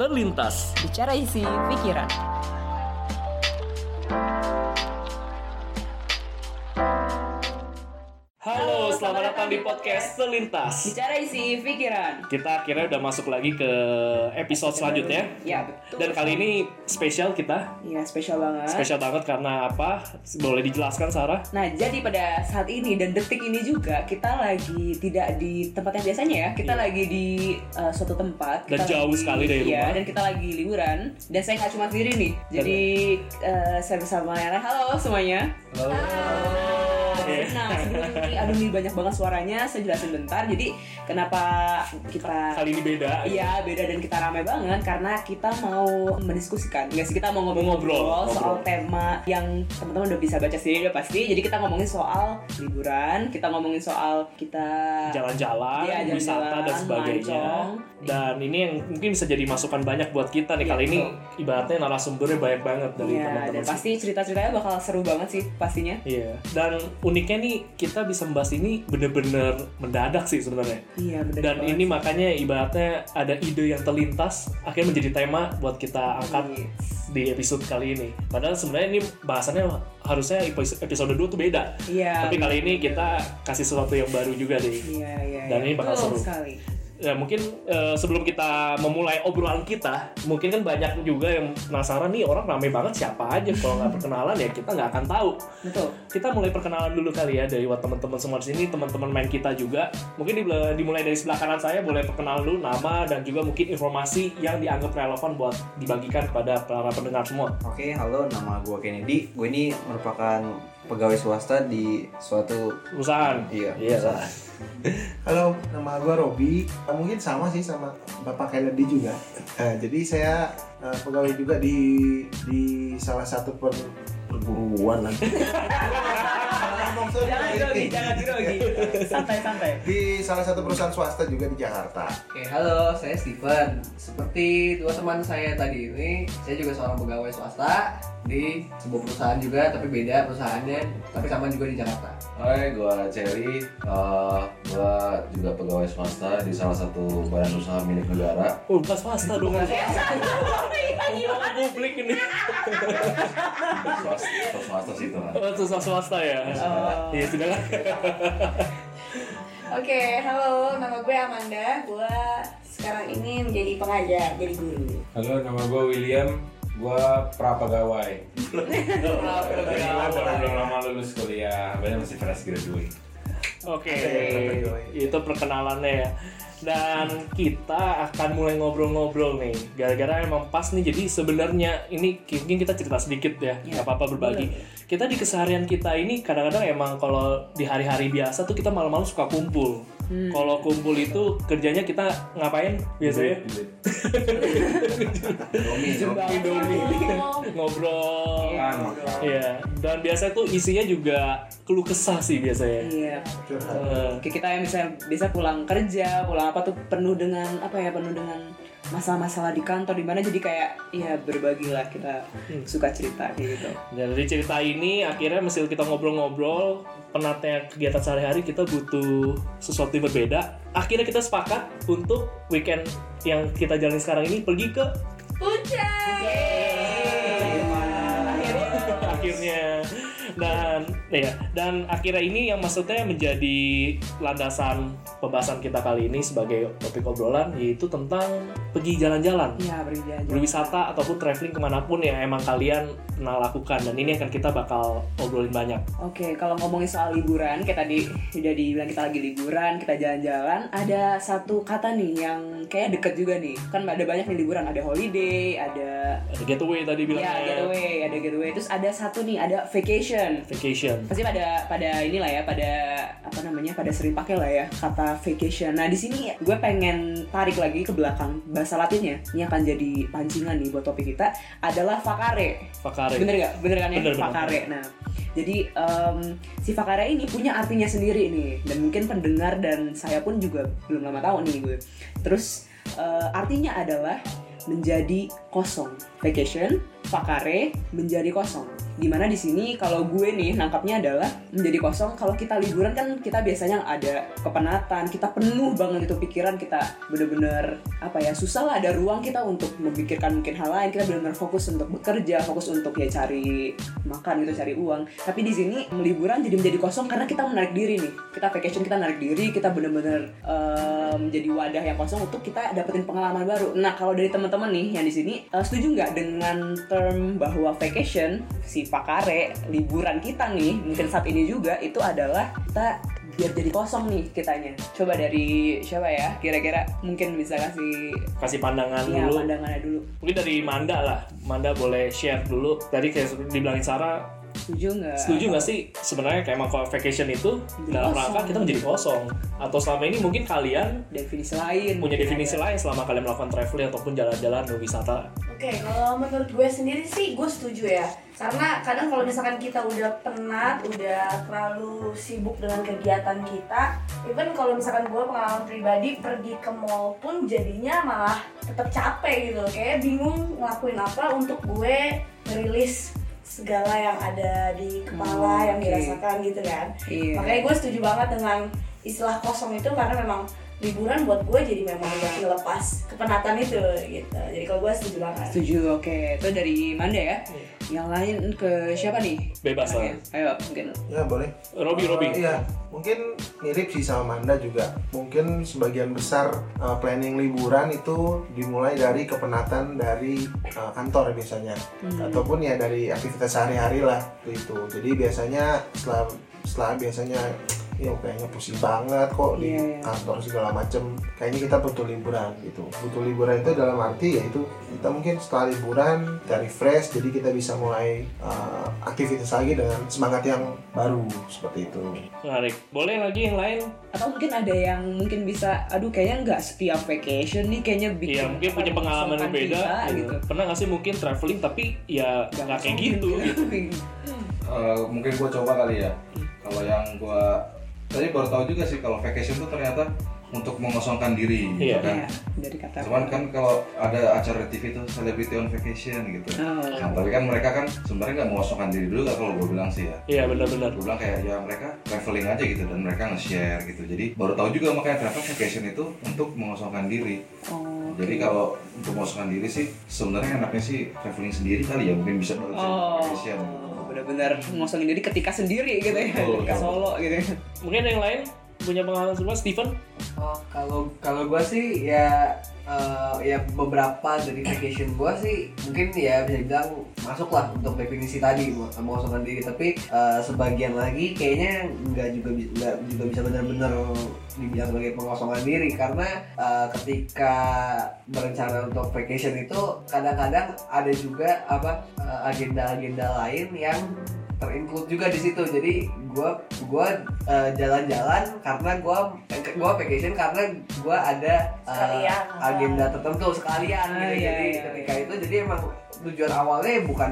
terlintas. Bicara isi pikiran. Halo, selamat datang di podcast Terlintas. Bicara isi pikiran. Kita akhirnya udah masuk lagi ke episode selanjutnya. Ya. Dan kali ini spesial kita. Iya spesial banget. Spesial banget karena apa? Boleh dijelaskan Sarah? Nah, jadi pada saat ini dan detik ini juga kita lagi tidak di tempat yang biasanya ya. Kita Iya. lagi di uh, suatu tempat. Dan Kita jauh lagi- sekali dari iya, rumah. dan kita lagi liburan. Dan saya nggak cuma sendiri nih. Jadi uh, saya bersama Yana. Halo semuanya. Oke. Nah, sebelum ini, aduh ini banyak banget suaranya. Saya jelasin bentar. Jadi kenapa kita Kali ini beda. Iya beda dan kita ramai banget karena kita mau mendiskusikan nggak sih kita mau ngobrol-ngobrol Ngobrol, soal ngobrol. tema yang teman-teman udah bisa baca sendiri udah pasti jadi kita ngomongin soal liburan kita ngomongin soal kita Jalan-jalan, Iya, jalan-jalan, wisata dan sebagainya. mancong. Dan ini yang mungkin bisa jadi masukan banyak buat kita nih. Iya, Kali ini betul. ibaratnya narasumbernya banyak banget dari Iya teman-teman. dan pasti cerita-ceritanya bakal seru banget sih pastinya Iya. Dan uniknya nih kita bisa membahas ini bener-bener mendadak sih sebenarnya. iya Dan banget. ini makanya ibaratnya ada ide yang terlintas akhirnya menjadi tema buat kita angkat Yes. di episode kali ini. Padahal sebenarnya ini bahasannya harusnya episode 2 tuh beda. iya Tapi kali ini kita kasih sesuatu yang baru juga deh. iya iya Dan iya. ini bakal Betul seru. sekali Ya mungkin eh, sebelum kita memulai obrolan kita, mungkin kan banyak juga yang penasaran nih orang rame banget siapa aja kalau nggak perkenalan ya kita nggak akan tahu. betul Kita mulai perkenalan dulu kali ya dari buat teman-teman semua di sini, teman-teman main kita juga. Mungkin di- dimulai dari sebelah kanan saya boleh perkenalan dulu nama dan juga mungkin informasi yang dianggap relevan buat dibagikan kepada para pendengar semua. Oke, halo, nama gue Kennedy. Gue ini merupakan pegawai swasta di suatu Perusahaan. iya. Iya. perusahaan. Halo, nama gue Robi. Eh, Mungkin sama sih sama Bapak Kennedy juga. Eh, jadi saya eh, pegawai juga di di salah satu per, perguruan sorry, jangan grogi jangan grogi santai santai Di salah satu perusahaan swasta juga di Jakarta. Oke, halo, saya Steven. Seperti dua teman saya tadi ini, saya juga seorang pegawai swasta di sebuah perusahaan juga, tapi beda perusahaannya, tapi sama juga di Jakarta. Hai, gua Cherry. Uh, gua juga pegawai swasta di salah satu badan usaha milik negara. Oh, bukan swasta dong. publik ini. Swasta, swasta sih itu kan. Oh, itu swasta ya. Iya, sudah lah. Oke, halo, nama gue Amanda. Gue sekarang ini menjadi pengajar, jadi guru. Halo, nama gue William. Gue pra pegawai. Baru belum lama lulus kuliah, banyak masih fresh graduate. Oke, itu perkenalannya ya. Dan kita akan mulai ngobrol-ngobrol nih. Gara-gara emang pas nih, jadi sebenarnya ini mungkin kita cerita sedikit ya, nggak apa-apa berbagi. Kita di keseharian kita ini kadang-kadang emang kalau di hari-hari biasa tuh kita malam-malam suka kumpul. Kalau kumpul itu kerjanya kita ngapain biasanya? Indomie, ngobrol. Iya, dan biasanya tuh isinya juga keluh kesah sih biasanya. iya. Kayak kita yang bisa bisa pulang kerja, pulang apa tuh penuh dengan apa ya penuh dengan masalah-masalah di kantor di mana jadi kayak ya berbagilah kita suka cerita kayak gitu. Dan dari cerita ini akhirnya meski kita ngobrol-ngobrol penatnya kegiatan sehari-hari kita butuh sesuatu yang berbeda. Akhirnya kita sepakat untuk weekend yang kita jalani sekarang ini pergi ke Puncak! akhirnya dan ya dan akhirnya ini yang maksudnya menjadi landasan pembahasan kita kali ini sebagai topik obrolan yaitu tentang pergi jalan-jalan Iya berjalan. berwisata ataupun traveling ke mana pun yang emang kalian pernah lakukan dan ini akan kita bakal obrolin banyak Oke, kalau ngomongin soal liburan, kayak tadi udah dibilang kita lagi liburan, kita jalan-jalan, ada satu kata nih yang kayak deket juga nih. Kan ada banyak nih liburan, ada holiday, ada ada getaway tadi ya bilangnya getaway, ada getaway. Terus ada satu nih, ada vacation. Vacation Pasti pada pada inilah ya, pada apa namanya, pada sering pakai lah ya kata vacation. Nah di sini gue pengen tarik lagi ke belakang bahasa Latinnya. Ini akan jadi pancingan nih buat topik kita adalah vacare. Vakare Bener gak? Bener kan ya? Bener, bener. Vakare. Nah, jadi em, si Vakare ini punya artinya sendiri nih. Dan mungkin pendengar dan saya pun juga belum lama tahu nih gue. Terus eh, artinya adalah menjadi kosong. Vacation, vakare, menjadi kosong. Di mana di sini kalau gue nih nangkapnya adalah menjadi kosong. Kalau kita liburan kan kita biasanya ada kepenatan, kita penuh banget itu pikiran kita bener-bener apa ya susah lah ada ruang kita untuk memikirkan mungkin hal lain. Kita benar-benar fokus untuk bekerja, fokus untuk ya cari makan gitu, cari uang. Tapi di sini liburan jadi menjadi kosong karena kita menarik diri nih. Kita vacation kita narik diri, kita bener-bener eh, menjadi wadah yang kosong untuk kita dapetin pengalaman baru. Nah kalau dari teman-teman nih yang di sini eh, setuju nggak dengan term bahwa vacation si pakare liburan kita nih mungkin saat ini juga itu adalah kita biar jadi kosong nih kitanya. Coba dari siapa ya? Kira-kira mungkin bisa kasih kasih pandangan ya, dulu pandangannya dulu. mungkin dari Manda lah Manda boleh share dulu tadi kayak dibilangin Sarah Setuju nggak? setuju nggak sih sebenarnya kayak emang kalau vacation itu Menjadi dalam kosong. rangka kita menjadi kosong atau selama ini mungkin kalian Definisi lain. punya mungkin definisi ada. lain selama kalian melakukan traveling ataupun jalan-jalan atau wisata Oke, kalau menurut gue sendiri sih gue setuju ya. Karena kadang kalau misalkan kita udah penat, udah terlalu sibuk dengan kegiatan kita, even kalau misalkan gue pengalaman pribadi pergi ke mall pun jadinya malah tetap capek gitu. Kayak bingung ngelakuin apa untuk gue merilis segala yang ada di kepala Hmm, yang oke. dirasakan gitu kan. Iya. Makanya gue setuju banget dengan istilah kosong itu karena memang liburan buat gue jadi memang buat ngelepas kepenatan itu gitu. Jadi kalau gue setuju banget. Setuju, oke. Itu dari Manda ya. Yang lain ke siapa nih? Bebas lah. Ayo, mungkin. Ya boleh. Robi Robi Iya, mungkin mirip sih sama Manda juga. Mungkin sebagian besar eh, planning liburan itu dimulai dari kepenatan dari eh, kantor biasanya, ataupun ya dari aktivitas sehari-hari lah itu. Jadi biasanya setelah setelah biasanya ya kayaknya pusing banget kok di Iya, iya. kantor segala macem. Kayaknya kita butuh liburan gitu. Butuh liburan itu dalam arti yaitu kita mungkin setelah liburan kita refresh jadi kita bisa mulai uh, aktivitas lagi dengan semangat yang baru seperti itu. Menarik. Boleh lagi yang lain? Atau mungkin ada yang mungkin bisa, aduh kayaknya nggak setiap vacation nih kayaknya bikin Iya mungkin punya pengalaman berbeda kita, gitu. gitu. Pernah gak sih mungkin traveling tapi ya nggak kayak gitu? gitu. Eh, mungkin gue coba kali ya. Kalau yang gue tadi baru tahu juga sih kalau vacation tuh ternyata untuk mengosongkan diri gitu Iya. kan. Iya, dari kata cuman kan kalau ada acara TV itu celebrity on vacation gitu. Oh. nah, tapi kan mereka kan sebenarnya nggak mengosongkan diri dulu kalau gue bilang sih ya. Iya benar-benar. gue bilang kayak ya mereka traveling aja gitu dan mereka nge-share gitu. Jadi baru tahu juga makanya travel vacation itu untuk mengosongkan diri. Oh, jadi kalau untuk mengosongkan diri sih sebenarnya enaknya sih traveling sendiri kali ya mungkin bisa baru Oh, vacation benar-benar ngosongin diri ketika sendiri gitu ya, ketika solo gitu. ya. Mungkin yang lain punya pengalaman serupa Steven? Oh, kalau kalau gue sih ya eh, ya beberapa dari vacation gue sih mungkin ya bisa dibilang masuk lah untuk definisi tadi mengosongkan diri tapi eh, sebagian lagi kayaknya nggak juga nggak juga bisa benar-benar dibilang sebagai pengosongan diri karena eh, ketika berencana untuk vacation itu kadang-kadang ada juga apa agenda-agenda lain yang terinclude juga di situ. Jadi gue gua eh, jalan-jalan karena gue gue vacation karena gue ada eh, Sekalian. agenda tertentu sekalian Ah, gitu iya, jadi iya, ketika itu jadi emang tujuan awalnya bukan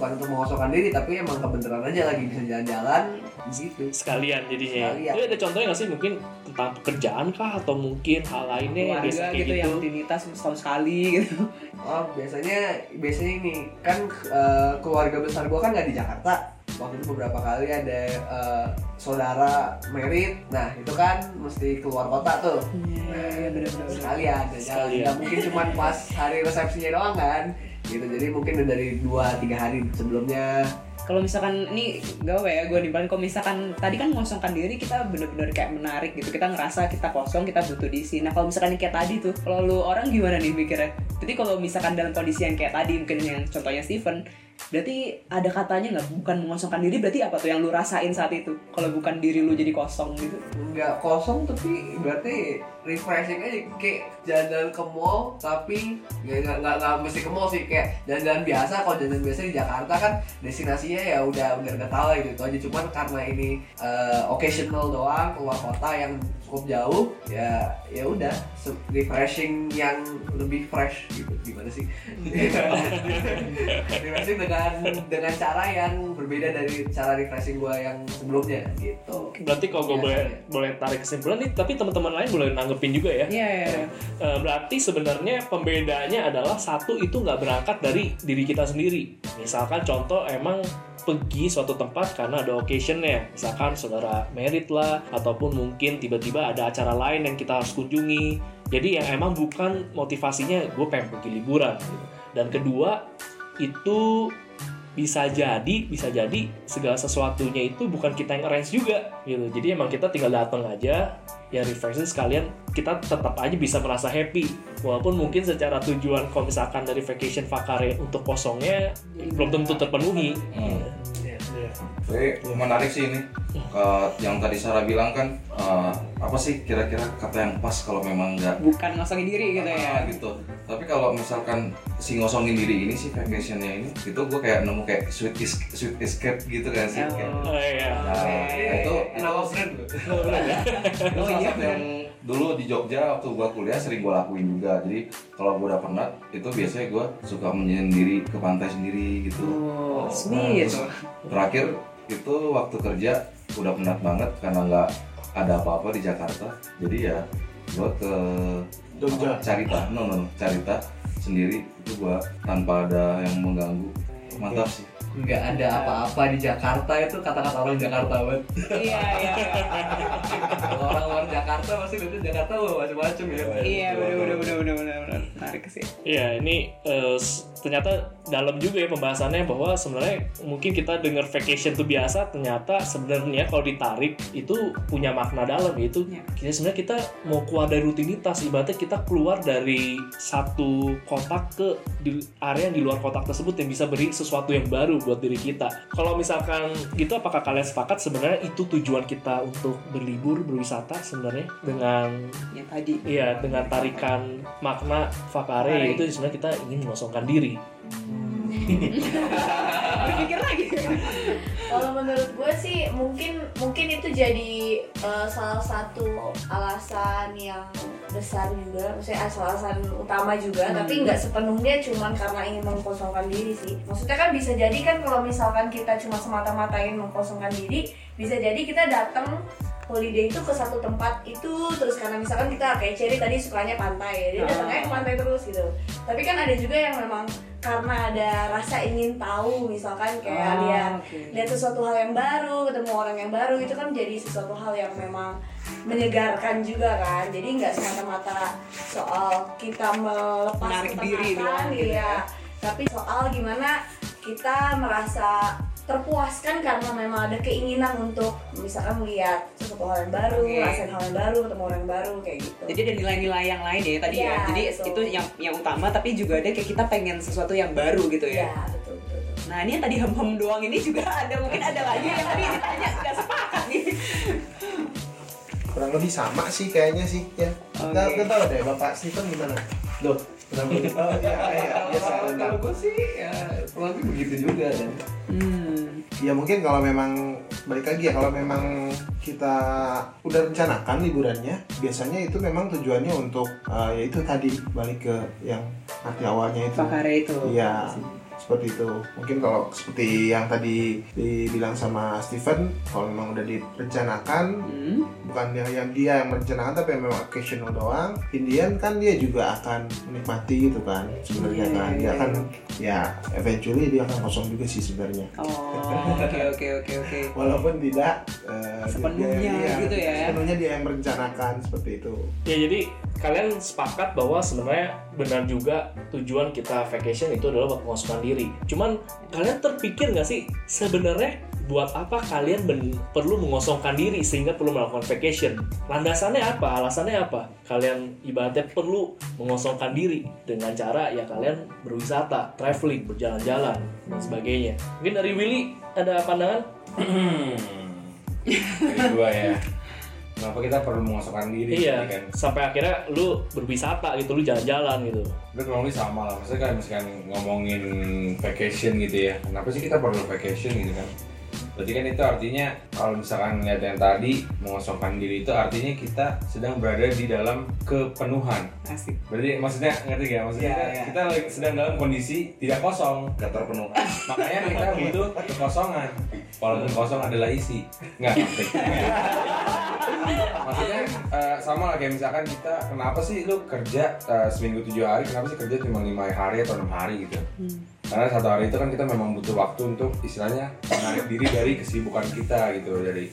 bukan untuk mengosongkan diri tapi emang kebetulan aja lagi bisa jalan-jalan gitu Sekalian jadinya. Sekalian. Jadi ada contohnya nggak sih mungkin tentang pekerjaan kah atau mungkin hal lainnya yang biasa gitu, gitu? yang rutinitas setahun sekali gitu. oh biasanya biasanya ini kan eh, keluarga besar gue kan nggak di Jakarta waktu itu beberapa kali ada eh, saudara merit nah itu kan mesti keluar kota tuh Iya, iya benar-benar. sekalian dan jalan Sekalian. nggak mungkin cuma pas hari resepsinya doang kan gitu jadi mungkin dari dua tiga hari sebelumnya Kalau misalkan ini gak apa ya, gue nimpalin kalau misalkan tadi kan mengosongkan diri kita bener-bener kayak menarik gitu. Kita ngerasa kita kosong, kita butuh diisi. Nah kalau misalkan kayak tadi tuh, kalau lu orang gimana nih mikirnya? Jadi kalau misalkan dalam kondisi yang kayak tadi, mungkin yang contohnya Steven, berarti ada katanya nggak? Bukan mengosongkan diri berarti apa tuh yang lu rasain saat itu? Kalau bukan diri lu jadi kosong gitu? nggak kosong tapi berarti refreshing aja. Kayak jalan-jalan ke mall tapi nggak nggak nggak nggak mesti ke mall sih. Kayak jalan-jalan biasa kalau jalan biasa di Jakarta kan destinasinya ya udah udah udah tahu gitu. Itu aja. Cuman karena ini eh, occasional doang keluar kota yang cukup jauh ya ya udah refreshing yang lebih fresh gitu gimana sih refreshing dengan dengan cara yang berbeda dari cara refreshing gua yang sebelumnya gitu Berarti kalau gue Iya, boleh iya. boleh tarik kesimpulan nih, tapi teman-teman lain boleh nanggepin juga ya. Iya, iya. Eh, berarti sebenarnya pembedanya adalah satu itu nggak berangkat dari diri kita sendiri. Misalkan contoh emang pergi suatu tempat karena ada occasionnya, misalkan saudara merit lah, ataupun mungkin tiba-tiba ada acara lain yang kita harus kunjungi. Jadi yang emang bukan motivasinya gue pengen pergi liburan. gitu. Dan kedua itu bisa jadi bisa jadi segala sesuatunya itu bukan kita yang arrange juga gitu jadi emang kita tinggal datang aja ya refreshing sekalian kita tetap aja bisa merasa happy walaupun mungkin secara tujuan kalau misalkan dari vacation vakare untuk kosongnya belum tentu terpenuhi Hmm. Iya. Tapi menarik sih ini. Eh, yang tadi Sarah bilang kan eh, apa sih kira-kira kata yang pas kalau memang nggak Bukan ngosongin diri gitu ya. Gitu. Tapi kalau misalkan si ngosongin diri ini si vacationnya ini, itu gue kayak nemu kayak sweet is sweet escape gitu kan sih. Oh. Kayak, oh iya nah, nah, itu nama brand gua. itu Oh, salah iya. satu yang dulu di Jogja waktu gua kuliah sering gua lakuin juga. Jadi kalau gua udah penat, itu biasanya gua suka menyendiri ke pantai sendiri gitu. Oh, Nah, terus terakhir itu waktu kerja udah penat banget karena nggak ada apa-apa di Jakarta. Jadi ya gua ke Jogja. apa, Carita, no, no, no, Carita sendiri itu gua tanpa ada yang mengganggu. Mantap sih. Nggak ada apa-apa di Jakarta itu kata-kata orang Jakarta banget Iya, iya. kalau orang luar Jakarta pasti lihatnya Jakarta wah macam-macam ya Iya, bener bener bener bener bener. Menarik sih. Iya, ini eh, s- ternyata dalam juga ya pembahasannya bahwa sebenarnya mungkin kita dengar vacation itu biasa, ternyata sebenarnya kalau ditarik itu punya makna dalam yaitu Iya. kita sebenarnya kita mau keluar dari rutinitas, ibaratnya kita keluar dari satu kotak ke di area yang di luar kotak tersebut yang bisa beri sesuatu yang baru buat diri kita. Kalau misalkan gitu, apakah kalian sepakat sebenarnya itu tujuan kita untuk berlibur, berwisata sebenarnya dengan Yang tadi. Iya, dengan tarikan makna Fakare. itu sebenarnya kita ingin mengosongkan diri. Berpikir lagi. Kalau menurut gue sih mungkin mungkin itu jadi eh, salah satu alasan yang besar juga, maksudnya asal alasan utama juga, tapi nggak sepenuhnya cuman karena ingin mengkosongkan diri sih. Maksudnya kan bisa jadi kan kalau misalkan kita cuma semata-mata ingin mengkosongkan diri, bisa jadi kita datang holiday itu ke satu tempat itu terus karena misalkan kita kayak Cherry tadi sukanya pantai, dia datangnya ke pantai terus gitu. Tapi kan ada juga yang memang karena ada rasa ingin tahu misalkan kayak Ah, lihat oke. lihat sesuatu hal yang baru ketemu orang yang baru itu kan jadi sesuatu hal yang memang menyegarkan juga kan. Jadi nggak semata-mata soal kita melepas Menarik diri gitu iya. tapi soal gimana kita merasa terpuaskan karena memang ada keinginan untuk misalkan melihat sesuatu hal yang baru, Oke. rasain hal yang baru, ketemu orang yang baru kayak gitu. Jadi ada nilai-nilai yang lain ya tadi ya. Iya, Jadi betul. itu yang yang utama tapi juga ada kayak kita pengen sesuatu yang baru gitu ya, ya. betul betul. betul. Nah ini yang tadi hem-hem doang ini juga ada mungkin ada lagi yang tadi ditanya nggak sepakat nih. kurang lebih sama sih kayaknya sih ya nggak nggak tahu deh bapak Stephen gimana Loh, oh iya iya. Kalau gue sih ya kurang lebih begitu juga dan Hmm. ya mungkin kalau memang balik lagi ya kalau memang kita udah rencanakan liburannya biasanya itu memang tujuannya untuk uh, ya itu tadi balik ke yang arti awalnya itu. Fakare itu. Iya, seperti itu. Mungkin kalau seperti yang tadi dibilang sama Steven, kalau memang udah direncanakan, Hmm. bukan yang, yang dia yang merencanakan tapi yang memang occasional doang. Indian kan dia juga akan menikmati gitu kan, sebenarnya Iya, kan. iya, Dia iya. akan ya eventually dia akan kosong juga sih sebenarnya. Oh oke oke oke oke. Walaupun tidak eh, Sepenuhnya dia- gitu ya. Sepenuhnya dia yang merencanakan seperti itu. Ya jadi kalian sepakat bahwa sebenarnya benar juga tujuan kita vacation itu adalah buat mengosongkan diri. Cuman kalian terpikir nggak sih sebenarnya buat apa kalian perlu mengosongkan diri sehingga perlu melakukan vacation? Landasannya apa? Alasannya apa? Kalian ibaratnya perlu mengosongkan diri dengan cara ya kalian berwisata, traveling, berjalan-jalan dan sebagainya. Mungkin dari Willy ada pandangan? Dari gua ya. Kenapa kita perlu mengosongkan diri Iya, kan? sampai akhirnya lu berwisata gitu, lu jalan-jalan gitu. Itu kurang lebih sama lah. Maksudnya kan misalkan ngomongin vacation gitu ya. Kenapa sih kita perlu vacation gitu kan? Berarti kan itu artinya kalau misalkan lihat yang tadi mengosongkan diri itu artinya kita sedang berada di dalam kepenuhan. Asik. Berarti maksudnya ngerti gak? Maksudnya Iya, kita, iya. kita lagi- sedang dalam kondisi tidak kosong, gak terpenuh. Makanya kita butuh kekosongan. Walaupun kosong adalah isi. Enggak, maksudnya eh, sama lah kayak misalkan kita kenapa sih lu kerja eh, seminggu tujuh hari kenapa sih kerja cuma lima hari atau enam hari gitu karena satu hari itu kan kita memang butuh waktu untuk istilahnya menarik diri dari kesibukan kita gitu. Dari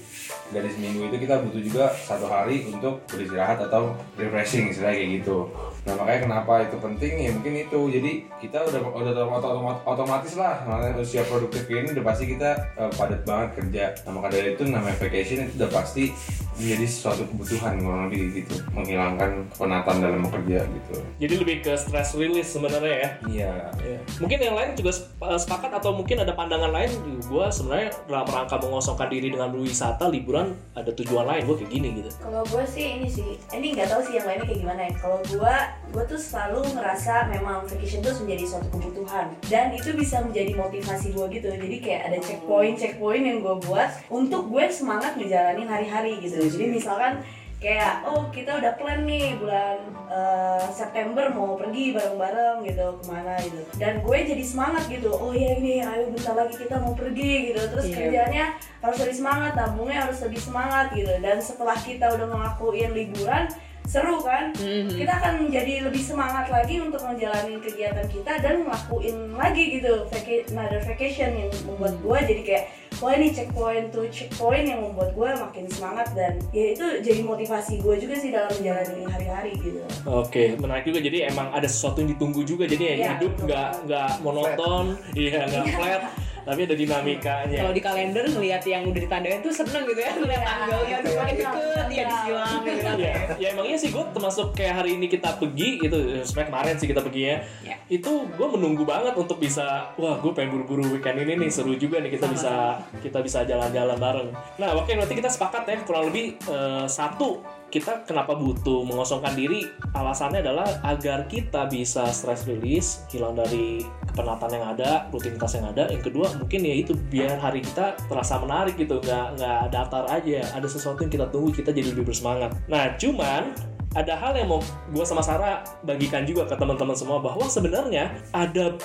dari seminggu itu kita butuh juga satu hari untuk beristirahat atau refreshing istilahnya kayak gitu. Nah makanya kenapa itu penting? Ya mungkin itu. Jadi kita udah udah otom- otom- otomatis lah. Namanya usia produktif ini udah pasti kita eh, padat banget kerja. Nah maka dari itu namanya vacation itu udah pasti menjadi suatu kebutuhan kurang lebih gitu menghilangkan penatan dalam bekerja gitu Jadi lebih ke stress release sebenarnya ya. iya Iya. Mungkin yang lain juga eh, sepakat atau mungkin ada pandangan lain. Gue sebenarnya dalam rangka mengosongkan diri dengan berwisata, liburan ada tujuan lain. Gue kayak gini gitu. Kalau gue sih ini sih, ini nggak tahu sih yang lainnya kayak gimana ya. Kalau gue, gue tuh selalu ngerasa memang vacation tuh menjadi suatu kebutuhan dan itu bisa menjadi motivasi gue gitu. Jadi kayak ada checkpoint, checkpoint yang gue buat untuk gue semangat ngejalanin hari-hari gitu. Jadi misalkan kayak oh kita udah plan nih bulan eh, September mau pergi bareng-bareng gitu ke mana gitu. Dan gue jadi semangat gitu. Oh iya ini ayo bentar lagi kita mau pergi gitu. Terus Iya. kerjanya harus lebih semangat tabungnya harus lebih semangat gitu. Dan setelah kita udah ngelakuin liburan seru kan? Mhm. kita akan menjadi lebih semangat lagi untuk menjalani kegiatan kita dan ngelakuin lagi gitu vaca- another vacation yang membuat gue jadi kayak wah ini checkpoint to checkpoint yang membuat gue makin semangat dan ya itu jadi motivasi gue juga sih dalam menjalani hari-hari gitu. Oke, menarik juga. Jadi emang ada sesuatu yang ditunggu juga. Jadi ya, Iya, hidup nggak nggak monoton, iya nggak flat, tapi ada dinamikanya. Kalau di kalender ngelihat yang udah ditandain tuh seneng gitu ya ngeliat Iya, tanggalnya gitu. semakin deket ya disilang gitu kan. ya, ya emangnya sih gue termasuk kayak hari ini kita pergi gitu sebenarnya kemarin sih kita pergi ya Ya. itu gue menunggu banget untuk bisa wah gue pengen buru-buru weekend ini nih seru juga nih kita bisa kita bisa jalan-jalan bareng nah oke berarti kita sepakat ya kurang lebih eh, satu kita kenapa butuh mengosongkan diri? Alasannya adalah agar kita bisa stress release hilang dari kepenatan yang ada rutinitas yang ada. Yang kedua mungkin ya itu biar hari kita terasa menarik gitu nggak nggak datar aja. Ada sesuatu yang kita tunggu kita jadi lebih bersemangat. Nah cuman ada hal yang mau gue sama Sarah bagikan juga ke teman-teman semua bahwa sebenarnya ada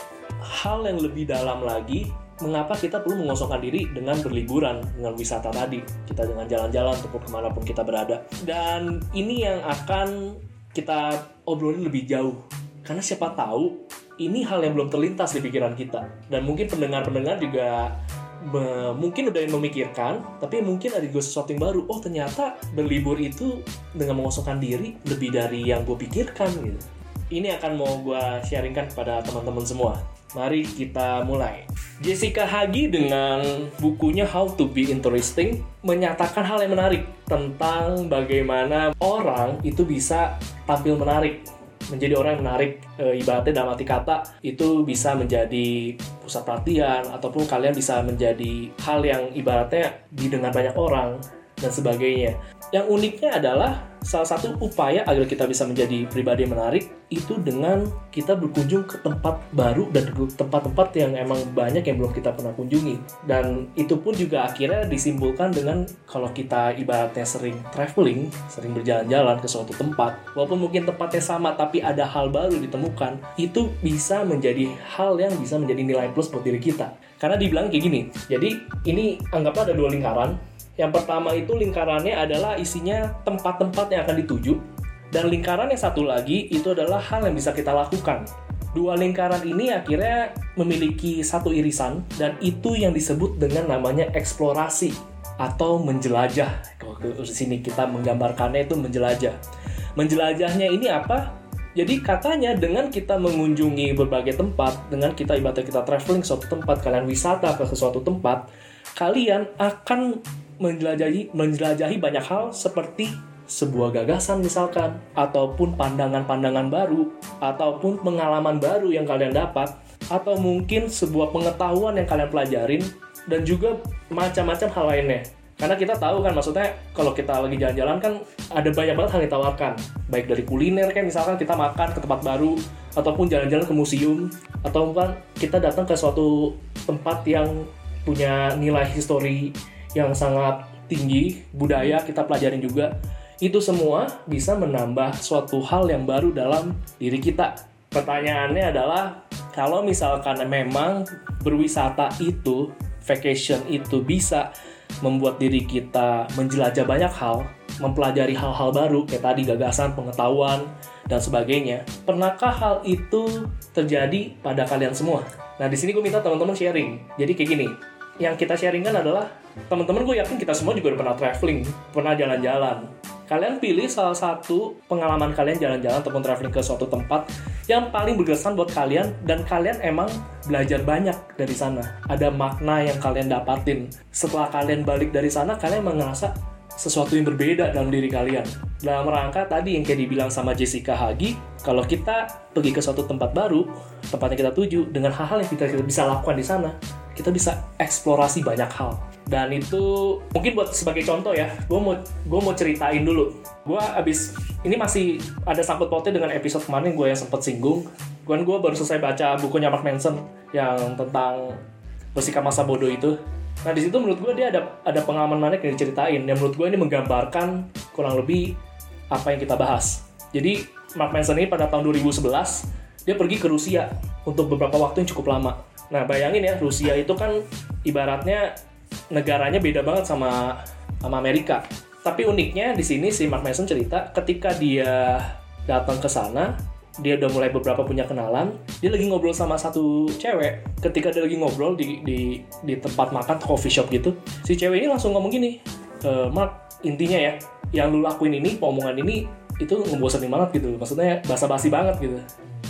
hal yang lebih dalam lagi mengapa kita perlu mengosongkan diri dengan berliburan dengan wisata tadi? Kita dengan jalan-jalan ataupun ke mana pun kita berada. Dan ini yang akan kita obrolin lebih jauh. Karena siapa tahu ini hal yang belum terlintas di pikiran kita. Dan mungkin pendengar-pendengar juga mungkin udah yang memikirkan tapi mungkin ada juga sesuatu yang baru. Oh ternyata berlibur itu dengan mengosongkan diri lebih dari yang gue pikirkan gitu. Ini akan mau gue sharingkan kepada teman-teman semua Mari kita mulai. Jessica Hagi dengan bukunya How to Be Interesting menyatakan hal yang menarik tentang bagaimana orang itu bisa tampil menarik menjadi orang yang menarik e, ibaratnya dalam arti kata itu bisa menjadi pusat perhatian ataupun kalian bisa menjadi hal yang ibaratnya didengar banyak orang dan sebagainya. Yang uniknya adalah salah satu upaya agar kita bisa menjadi pribadi yang menarik itu dengan kita berkunjung ke tempat baru dan tempat-tempat yang emang banyak yang belum kita pernah kunjungi. Dan itu pun juga akhirnya disimpulkan dengan kalau kita ibaratnya sering traveling, sering berjalan-jalan ke suatu tempat, walaupun mungkin tempatnya sama tapi ada hal baru ditemukan, itu bisa menjadi hal yang bisa menjadi nilai plus buat diri kita. Karena dibilang kayak gini, jadi ini anggaplah ada dua lingkaran, yang pertama itu lingkarannya adalah isinya tempat-tempat yang akan dituju dan lingkaran yang satu lagi itu adalah hal yang bisa kita lakukan. Dua lingkaran ini akhirnya memiliki satu irisan dan itu yang disebut dengan namanya eksplorasi atau menjelajah. Di sini kita menggambarkannya itu menjelajah. Menjelajahnya ini apa? Jadi katanya dengan kita mengunjungi berbagai tempat, dengan kita ibaratnya kita traveling suatu tempat, kalian wisata ke suatu tempat, kalian akan menjelajahi menjelajahi banyak hal seperti sebuah gagasan misalkan ataupun pandangan-pandangan baru ataupun pengalaman baru yang kalian dapat atau mungkin sebuah pengetahuan yang kalian pelajarin dan juga macam-macam hal lainnya. Karena kita tahu kan maksudnya kalau kita lagi jalan-jalan kan ada banyak banget hal yang ditawarkan. Baik dari kuliner kayak misalkan kita makan ke tempat baru ataupun jalan-jalan ke museum atau kan kita datang ke suatu tempat yang punya nilai histori yang sangat tinggi, budaya kita pelajarin juga. Itu semua bisa menambah suatu hal yang baru dalam diri kita. Pertanyaannya adalah kalau misalkan memang berwisata itu, vacation itu bisa membuat diri kita menjelajah banyak hal, mempelajari hal-hal baru kayak tadi gagasan, pengetahuan dan sebagainya. Pernahkah hal itu terjadi pada kalian semua? Nah, di sini gue minta teman-teman sharing. Jadi kayak gini, yang kita sharingkan adalah teman-teman gue yakin kita semua juga udah pernah traveling, pernah jalan-jalan. Kalian pilih salah satu pengalaman kalian jalan-jalan ataupun traveling ke suatu tempat yang paling berkesan buat kalian dan kalian emang belajar banyak dari sana. Ada makna yang kalian dapatin. Setelah kalian balik dari sana, kalian emang ngerasa sesuatu yang berbeda dalam diri kalian. Dalam rangka tadi yang kayak dibilang sama Jessica Hagi, kalau kita pergi ke suatu tempat baru, tempat yang kita tuju, dengan hal-hal yang kita, kita bisa lakukan di sana, kita bisa eksplorasi banyak hal. Dan itu mungkin buat sebagai contoh ya, gue mau gue mau ceritain dulu. Gue abis ini masih ada sangkut pautnya dengan episode kemarin gue yang sempet singgung. Gue gue baru selesai baca bukunya Mark Manson yang tentang bersikap masa bodoh itu. Nah di situ menurut gue dia ada ada pengalaman mana yang diceritain yang menurut gue ini menggambarkan kurang lebih apa yang kita bahas. Jadi Mark Manson ini pada tahun 2011 dia pergi ke Rusia untuk beberapa waktu yang cukup lama. Nah bayangin ya Rusia itu kan ibaratnya negaranya beda banget sama sama Amerika. Tapi uniknya di sini si Mark Manson cerita ketika dia datang ke sana, dia udah mulai beberapa punya kenalan, dia lagi ngobrol sama satu cewek. Ketika dia lagi ngobrol di di, di tempat makan coffee shop gitu, si cewek ini langsung ngomong gini, e, Mark intinya ya, yang lu lakuin ini, omongan ini itu ngebosenin banget gitu. Maksudnya basa-basi banget gitu.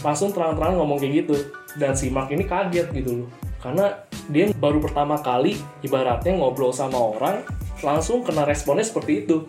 Langsung terang-terang ngomong kayak gitu. Dan si Mark ini kaget gitu loh. Karena dia baru pertama kali ibaratnya ngobrol sama orang langsung kena responnya seperti itu.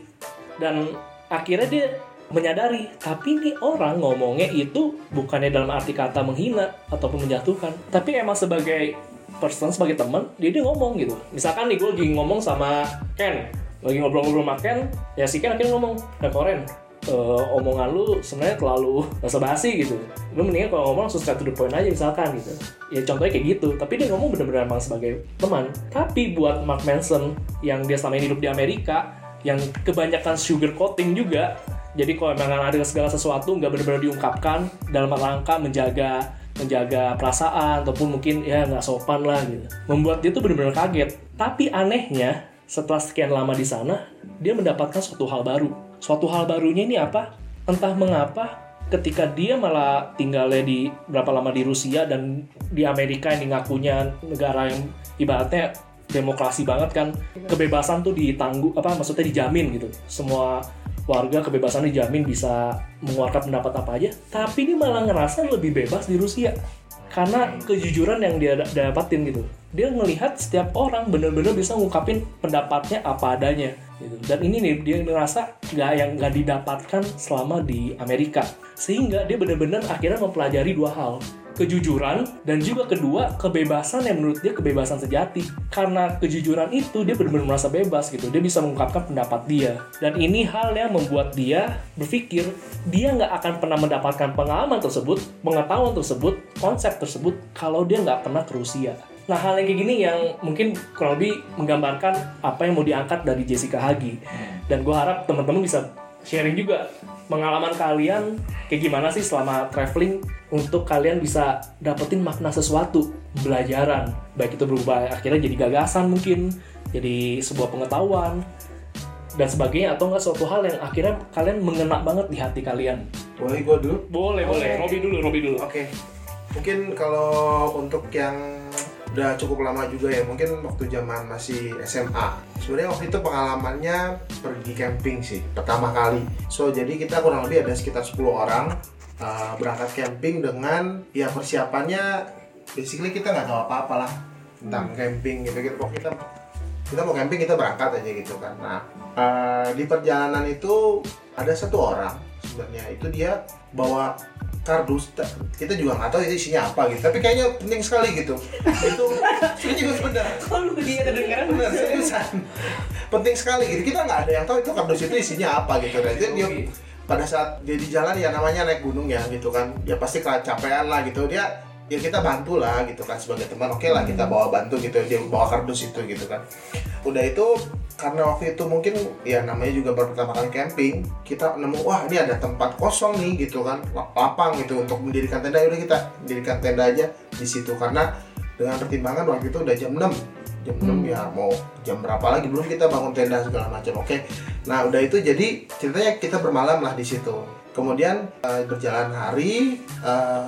Dan akhirnya dia menyadari tapi ini orang ngomongnya itu bukannya dalam arti kata menghina ataupun menjatuhkan. Tapi emang sebagai person sebagai teman dia dia ngomong gitu. Misalkan nih gue lagi ngomong sama Ken. Lagi ngobrol-ngobrol sama Ken ya si Ken akhirnya ngomong nah Koren uh, omongan lu sebenarnya terlalu basa-basi gitu. Lu mendingan kalau ngomong langsung straight to the point aja misalkan gitu. Ya contohnya kayak gitu. Tapi dia ngomong bener-bener emang sebagai teman. Tapi buat Mark Manson yang dia selama ini hidup di Amerika, yang kebanyakan sugar coating juga. Jadi kalau emang ada segala sesuatu nggak benar-benar diungkapkan dalam rangka menjaga menjaga perasaan ataupun mungkin ya nggak sopan lah gitu. Membuat dia tuh benar-benar kaget. Tapi anehnya setelah sekian lama di sana, dia mendapatkan suatu hal baru suatu hal barunya ini apa? Entah mengapa ketika dia malah tinggalnya di berapa lama di Rusia dan di Amerika yang ngakunya negara yang ibaratnya demokrasi banget kan kebebasan tuh ditangguh apa maksudnya dijamin gitu. Semua warga kebebasan dijamin bisa mengeluarkan pendapat apa aja tapi ini malah ngerasa lebih bebas di Rusia. Karena kejujuran yang dia dapatin gitu. Dia ngelihat setiap orang bener-bener bisa ngungkapin pendapatnya apa adanya gitu. dan ini nih dia ngerasa nggak yang nggak didapatkan selama di Amerika. Sehingga dia benar-benar akhirnya mempelajari dua hal. Kejujuran dan juga kedua kebebasan yang menurut dia kebebasan sejati. Karena kejujuran itu dia benar-benar merasa bebas gitu. Dia bisa mengungkapkan pendapat dia. Dan ini hal yang membuat dia berpikir dia nggak akan pernah mendapatkan pengalaman tersebut pengetahuan tersebut konsep tersebut kalau dia nggak pernah ke Rusia Nah hal yang kayak gini yang mungkin kurang lebih menggambarkan apa yang mau diangkat dari Jessica Hagi. Dan gue harap teman-teman bisa sharing juga pengalaman kalian kayak gimana sih selama traveling untuk kalian bisa dapetin makna sesuatu pembelajaran baik itu berubah akhirnya jadi gagasan mungkin jadi sebuah pengetahuan dan sebagainya atau enggak suatu hal yang akhirnya kalian mengena banget di hati kalian. Boleh gue dulu? Boleh boleh. Oke. Robi dulu Robi dulu. Oke, mungkin kalau untuk yang udah cukup lama juga ya, mungkin waktu zaman masih SMA. Sebenarnya waktu itu pengalamannya pergi camping sih, pertama kali. So, jadi kita kurang lebih ada sekitar 10 orang uh, berangkat camping dengan ya persiapannya basically kita nggak tahu apa-apa lah tentang camping gitu gitu. Kita kita mau camping kita berangkat aja gitu kan. Nah, uh, di perjalanan itu ada satu orang sebenarnya itu dia bawa kardus ta- kita juga nggak tahu itu isinya apa gitu. Tapi kayaknya penting sekali gitu. Itu serius benar. Kalau dia kedengeran? Benar seriusan. Penting sekali gitu. Kita nggak ada yang tahu itu kardus itu isinya apa gitu. Dan itu dia pada saat dia di jalan ya namanya naik gunung ya gitu kan. Ya pasti kecapean lah gitu. Dia ya kita bantu lah gitu kan sebagai teman. Oke lah kita bawa bantu gitu dia bawa kardus itu gitu kan. Udah itu karena waktu itu mungkin ya namanya juga baru pertama kali camping kita nemu wah ini ada tempat kosong nih gitu kan. Lap- lapang gitu untuk mendirikan tenda. Udah kita mendirikan tenda aja di situ. Karena dengan pertimbangan waktu itu udah jam 6 jam 6 ya mau jam berapa lagi belum kita bangun tenda segala macam. Oke. Nah udah itu jadi ceritanya kita bermalam lah di situ. Kemudian eh, berjalan hari eh,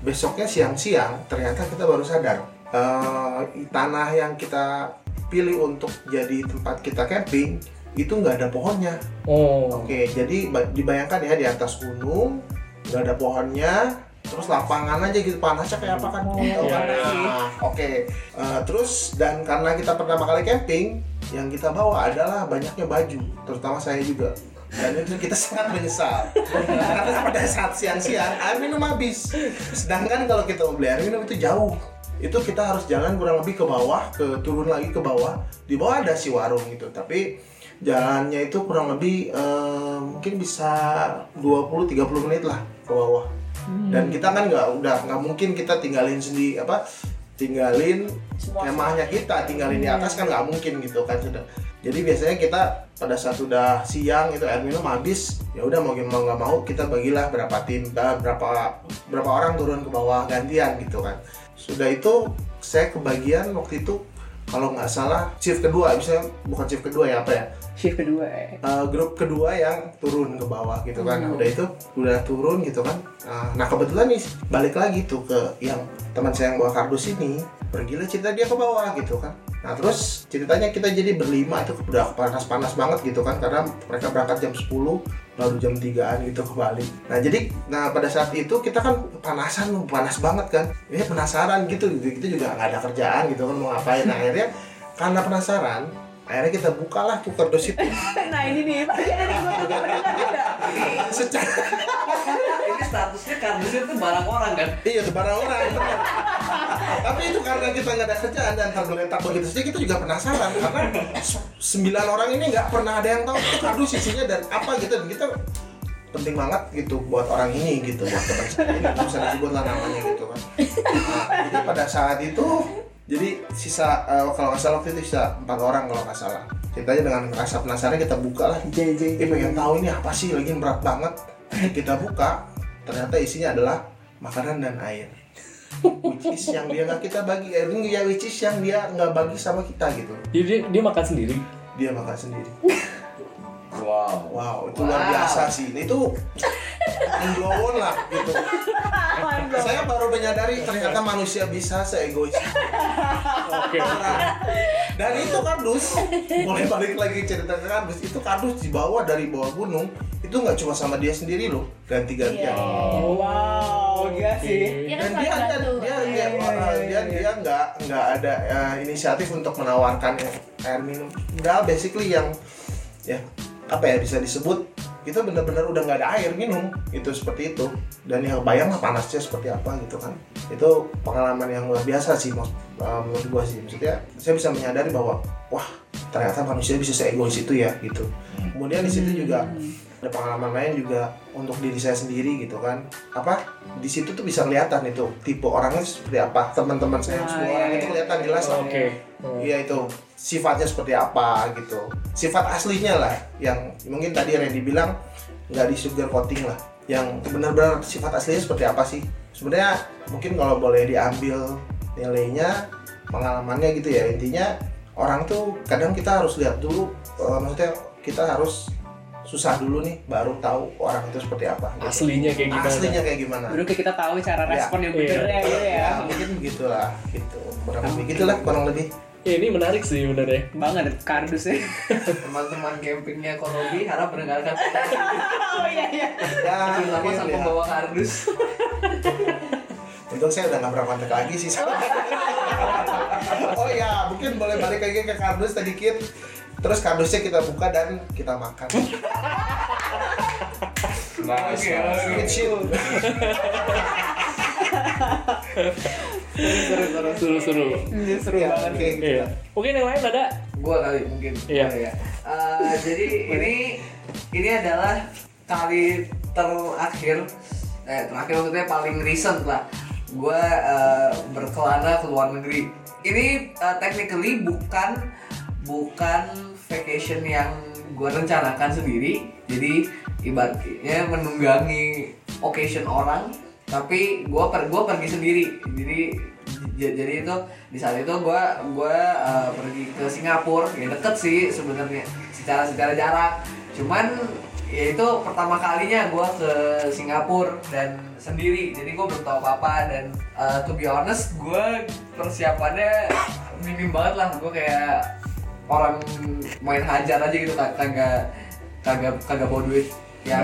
besoknya siang-siang ternyata kita baru sadar eh, tanah yang kita pilih untuk jadi tempat kita camping itu nggak ada pohonnya Oh. Oke, jadi ba- dibayangkan ya di atas gunung nggak ada pohonnya, terus lapangan aja gitu panasnya kayak apa kan? Tahu kan? iya. Nah, Oke, Eh, terus dan karena kita pertama kali camping, yang kita bawa adalah banyaknya baju, terutama saya juga. Dan itu kita sangat menyesal karena pada saat siang-siang air minum habis. Sedangkan kalau kita mau beli air minum itu jauh. Itu kita harus jalan kurang lebih ke bawah, ke turun lagi ke bawah. Di bawah ada si warung gitu, tapi jalannya itu kurang lebih eh, mungkin bisa 20-30 menit lah ke bawah dan kita kan nggak udah nggak mungkin kita tinggalin sendiri apa tinggalin Semua kemahnya kita tinggalin di atas kan nggak mungkin gitu kan sudah. Jadi biasanya kita pada saat udah siang itu air minum habis ya udah mau mau nggak mau kita bagilah berapa tim eh, berapa berapa orang turun ke bawah gantian gitu kan. Sudah itu saya kebagian waktu itu kalau nggak salah shift kedua misalnya bukan shift kedua ya apa ya Shift kedua ya. uh, grup kedua yang turun ke bawah gitu kan. Nah, udah itu udah turun gitu kan. Uh, nah kebetulan nih balik lagi tuh ke yang teman saya yang bawa kardus ini pergilah cerita dia ke bawah gitu kan. Nah terus ceritanya kita jadi berlima itu udah panas-panas banget gitu kan karena mereka berangkat jam 10 baru jam 3an gitu kembali nah jadi nah pada saat itu kita kan panasan panas banget kan. Ya penasaran gitu kita juga nggak ada kerjaan gitu kan mau ngapain. Nah, akhirnya karena penasaran akhirnya kita bukalah tuh kardus itu Nah ini nih, tadi ada nih gue mendengar juga. secara Ini statusnya kardusnya tuh barang orang kan? Iya, itu barang orang. benar. Tapi itu karena kita nggak ada kerjaan dan tergeletak begitu saja kita juga penasaran karena sembilan orang ini nggak pernah ada yang tahu itu kardus isinya dan apa gitu dan kita penting banget gitu buat orang ini gitu buat teman saya ini usah disebut lah namanya gitu kan. Nah, jadi pada saat itu jadi sisa eh, kalau nggak salah waktu itu sisa empat orang kalau nggak salah. Ceritanya dengan rasa penasaran kita buka lah JJ. dia pengen tahu ini apa sih lagi berat banget kita buka ternyata isinya adalah makanan dan air which is yang dia nggak kita bagi eh, ini ya which is yang dia nggak bagi sama kita gitu Jadi dia, dia makan sendiri. dia makan sendiri Wow. wow itu luar biasa sih itu mendown lah gitu saya baru menyadari ternyata manusia bisa seegois itu. Oke. dan itu kardus boleh balik lagi cerita ke kardus itu kardus dibawa dari bawah gunung itu nggak cuma sama dia sendiri loh ganti-gantian Iya. Wow, gila sih. Iya kan dan dia ada dia Iya, dia iya, dia iya. dia nggak nggak ada eh, inisiatif untuk menawarkan air minum nggak basically yang ya apa ya bisa disebut itu benar-benar udah nggak ada air minum. Itu seperti itu. Dan yang bayang lah panasnya seperti apa gitu kan. Itu pengalaman yang luar biasa sih mas, eh, menurut gua sih. Maksudnya saya bisa menyadari bahwa wah ternyata manusia bisa seegois itu ya gitu. Kemudian di situ juga ada pengalaman lain juga untuk diri saya sendiri gitu kan. Apa? Di situ tuh bisa kelihatan itu tipe orangnya seperti apa teman-teman saya Ah, semua iya, orang iya. itu kelihatan jelas lah. Oke. Hmm. Iya itu. Sifatnya seperti apa gitu. Sifat aslinya lah yang mungkin tadi Randy bilang nggak di sugar coating lah. Yang benar-benar sifat aslinya seperti apa sih? Sebenarnya mungkin kalau boleh diambil nilainya pengalamannya gitu ya. Intinya orang tuh kadang kita harus lihat dulu eh, maksudnya kita harus susah dulu nih baru tahu orang itu seperti apa gitu. Aslinya kayak gimana? aslinya kayak gimana Baru kayak kita tahu cara Ya. respon yang Iya. benernya gitu ya. ya mungkin begitulah gitu kurang lebih gitulah kurang lebih Ya, ini menarik sih benernya. Banget kardusnya. Teman-teman campingnya Korobi harap mendengarkan Oh iya iya. ya sang ya. pembawa kardus. Untung saya udah gak pernah kontak lagi sih sama Oh ya, mungkin boleh balik lagi ke kardus sedikit Terus kardusnya kita buka dan kita makan Nice. Oke, nice. Seru-seru. Ini seru Ya, banget. oke, gitu Iya. Mungkin yang lain ada? Gua kali mungkin. Iya. Ya. Eh, jadi ini ini adalah kali terakhir eh terakhir maksudnya paling recent lah gue uh, berkelana ke luar negeri. Ini uh, technically bukan bukan vacation yang gue rencanakan sendiri. Jadi ibaratnya menunggangi occasion orang, tapi gue per gue pergi sendiri. Jadi jadi itu di saat itu gue gue uh, pergi ke Singapura, ya deket sih sebenarnya secara secara jarak. Cuman ya itu pertama kalinya gue ke Singapura dan sendiri jadi gue belum tahu apa apa dan uh, to be honest gue persiapannya minim banget lah gue kayak orang main hajar aja gitu kag- kagak kagak kagak bawa duit. Yang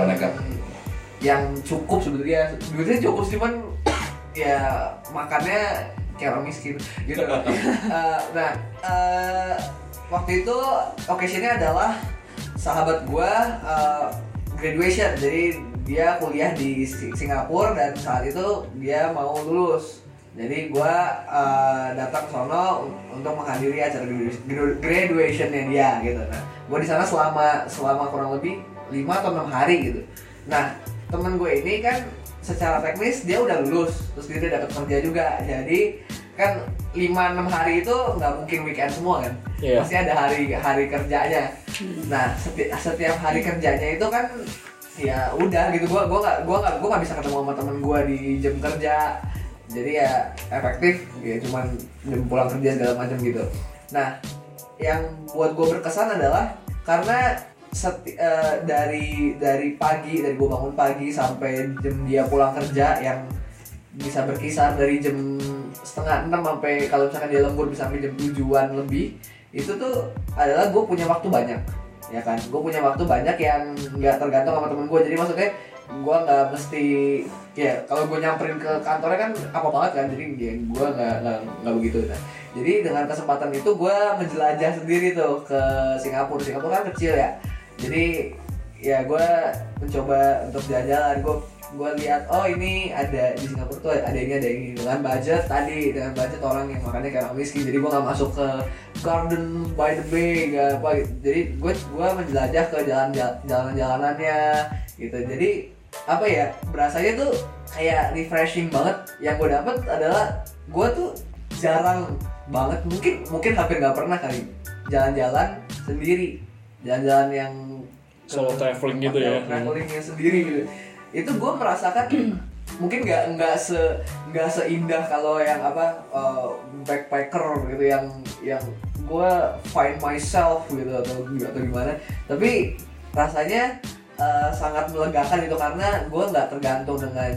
yang cukup sebenarnya duitnya cukup sih cuman ya makannya kayak orang miskin gitu. Eh, nah eh, waktu itu occasionnya adalah sahabat gua eh, graduation. Jadi dia kuliah di Si- Singapura dan saat itu dia mau lulus jadi gua eh, datang sono un- untuk menghadiri acara gradu- gradu- graduationnya dia gitu. Nah gua di sana selama selama kurang lebih 5 atau enam hari gitu. Nah temen gue ini kan secara teknis dia udah lulus terus dia udah dapat kerja juga. Jadi kan 5-6 hari itu nggak mungkin weekend semua kan? Iya. pasti ada hari hari kerjanya. Nah seti- setiap hari kerjanya itu kan ya udah gitu. Gua gua nggak gua nggak gua nggak bisa ketemu sama temen gua di jam kerja jadi ya efektif ya cuman pulang kerja segala macam gitu. Nah yang buat gue berkesan adalah karena seti- eh, dari dari pagi dari gue bangun pagi sampai jam dia pulang kerja yang bisa berkisar dari jam setengah enam sampai kalau misalkan dia lembur bisa sampai jam tujuan lebih itu tuh adalah gue punya waktu banyak ya kan? Gue punya waktu banyak yang nggak tergantung sama temen gue jadi maksudnya gue nggak mesti ya kalau gue nyamperin ke kantornya kan apa banget kan jadi ya, gue nggak nggak begitu nah. Jadi dengan kesempatan itu gue menjelajah sendiri tuh ke Singapura. Singapura kan kecil ya. Jadi ya gue mencoba untuk jalan-jalan. Gue gue lihat oh ini ada di Singapura tuh ada ini ada ini. Dengan budget tadi dengan budget orang yang makannya kayak orang miskin. Jadi gue nggak masuk ke Garden by the Bay gak apa gitu. jadi gue gue menjelajah ke jalan jalan jalanannya gitu. Jadi apa ya berasanya tuh kayak refreshing banget. Yang gue dapet adalah gue tuh jarang banget mungkin mungkin hampir nggak pernah kali jalan-jalan sendiri. Jalan-jalan yang Solo traveling gitu ya. travelingnya sendiri gitu. Itu gue merasakan mungkin nggak nggak se nggak seindah kalau yang apa uh, backpacker gitu yang yang gue find myself gitu atau atau gimana. Tapi rasanya uh, sangat melegakan itu karena gue nggak tergantung dengan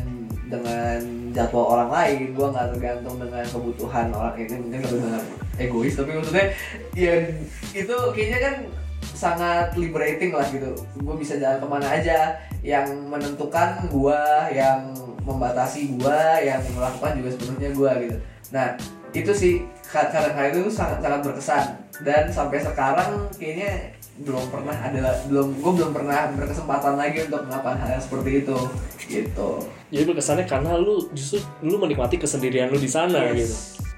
dengan jadwal orang lain gue nggak tergantung dengan kebutuhan orang ini mungkin dengan egois tapi maksudnya ya itu kayaknya kan sangat liberating lah gitu. Gue bisa jalan ke mana aja yang menentukan gue yang membatasi gue yang melakukan juga sebenarnya gue gitu. Nah itu sih kadang hal itu sangat sangat berkesan. Dan sampai sekarang kayaknya belum pernah ada belum gue belum pernah berkesempatan lagi untuk melakukan hal yang seperti itu gitu Jadi berkesannya karena lu justru lu menikmati kesendirian lu di sana Yes. gitu.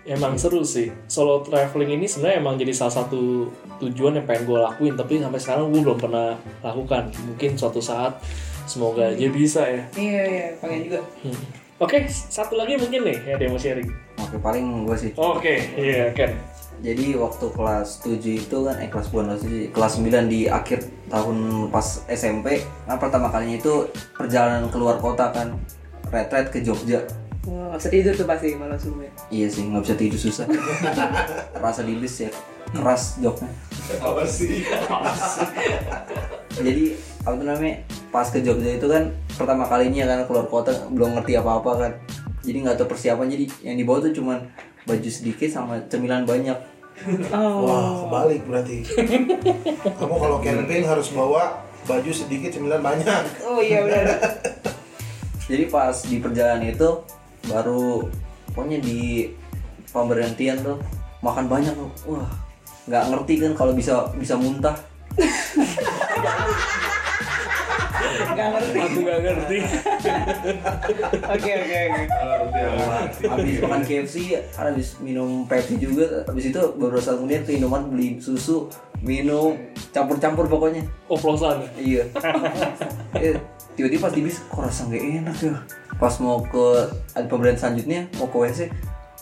Emang seru sih. Solo traveling ini sebenarnya emang jadi salah satu tujuan yang pengen gue lakuin, tapi sampai sekarang gue belum pernah lakukan. Mungkin suatu saat semoga aja bisa ya. Iya iya pengen juga. Hmm. Oke, satu lagi mungkin nih ya dia mau sharing. Oke paling gue sih. Oke, iya Ken. Jadi waktu kelas 7 itu kan eh kelas bukan kelas 7, kelas 9 di akhir tahun pas SMP kan pertama kalinya itu perjalanan keluar kota kan retret ke Jogja. Wah, bisa tidur tuh pasti malam subuh. Iya sih nggak bisa tidur susah. Rasa di bis ya keras joknya. Apa sih? Jadi apa tuh namanya pas ke Jogja itu kan pertama kalinya kan keluar kota belum ngerti apa apa kan. Jadi nggak tahu persiapan jadi yang dibawa tuh cuman baju sedikit sama cemilan banyak. Oh. Wah, kebalik berarti. Kamu kalau camping harus bawa baju sedikit cemilan banyak. Oh iya benar. Jadi pas di perjalanan itu baru pokoknya di pemberhentian tuh makan banyak tuh. Wah, nggak ngerti kan kalau bisa bisa muntah. Gak ngerti. Aku gak ngerti. Oke oke oke. Habis makan KFC, habis minum Pepsi juga. Habis itu beberapa saat kemudian ke Indomaret beli susu, minum campur-campur pokoknya. Oplosan. Iya. Eh, tiba-tiba pas di bis kok rasa nggak enak ya pas mau ke ada pemberian selanjutnya mau ke WC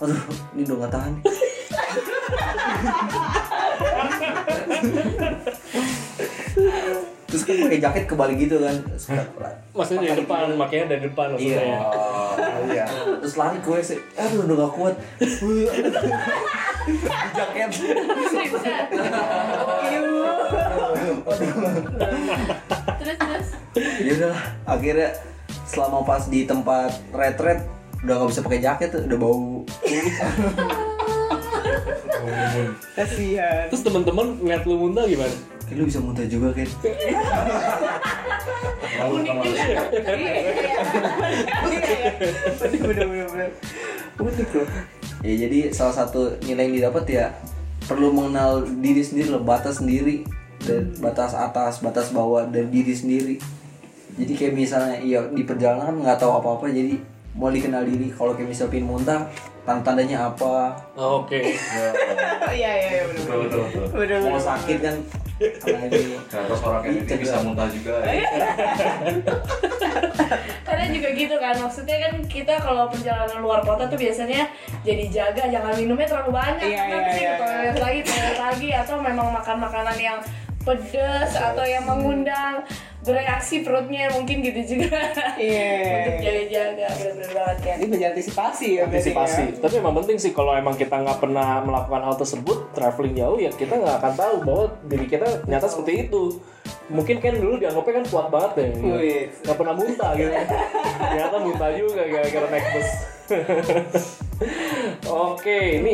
aduh ini udah nggak tahan terus kan pakai jaket kebalik gitu kan Maksudnya dari depan, makanya dari depan maksudnya. Iya. ya. Oh, iya. terus lari ke WC aduh udah gak kuat jaket terus terus ya udahlah akhirnya selama pas di tempat retret udah nggak bisa pakai jaket udah bau kasihan Terus teman-teman ngeliat lu muntah gimana? Kayak lu bisa muntah juga kan unik juga. Iya. Iya unik loh ya jadi salah satu nilai yang didapat ya perlu mengenal diri sendiri loh batas sendiri dan batas atas batas bawah dan diri sendiri. Jadi kayak misalnya iya di perjalanan kan nggak tahu apa apa jadi mau dikenal diri. Kalau kayak misalnya pin muntah tanda tandanya apa? Oh, Oke. iya iya iya bener betul betul. betul mau sakit kan? Ini Nah, terus orang kayak gitu bisa muntah juga. Ya. karena juga gitu kan maksudnya kan kita kalau perjalanan luar kota tuh biasanya jadi jaga jangan minumnya terlalu banyak. Iya, karena iya, iya, ke toilet lagi toilet lagi atau memang makan makanan yang pedes atau yang mengundang bereaksi perutnya mungkin gitu juga Iya. untuk jaga-jaga bener-bener banget kan ini mengantisipasi ya Antisipasi. ya. Tapi emang penting sih kalau emang kita nggak pernah melakukan hal tersebut, traveling jauh ya kita nggak akan tahu bahwa diri kita ternyata seperti itu. Mungkin kan dulu dianggapnya kan kuat banget ya, Wih. nggak pernah muntah gitu. ternyata muntah juga gara-gara naik bus. Oke, ini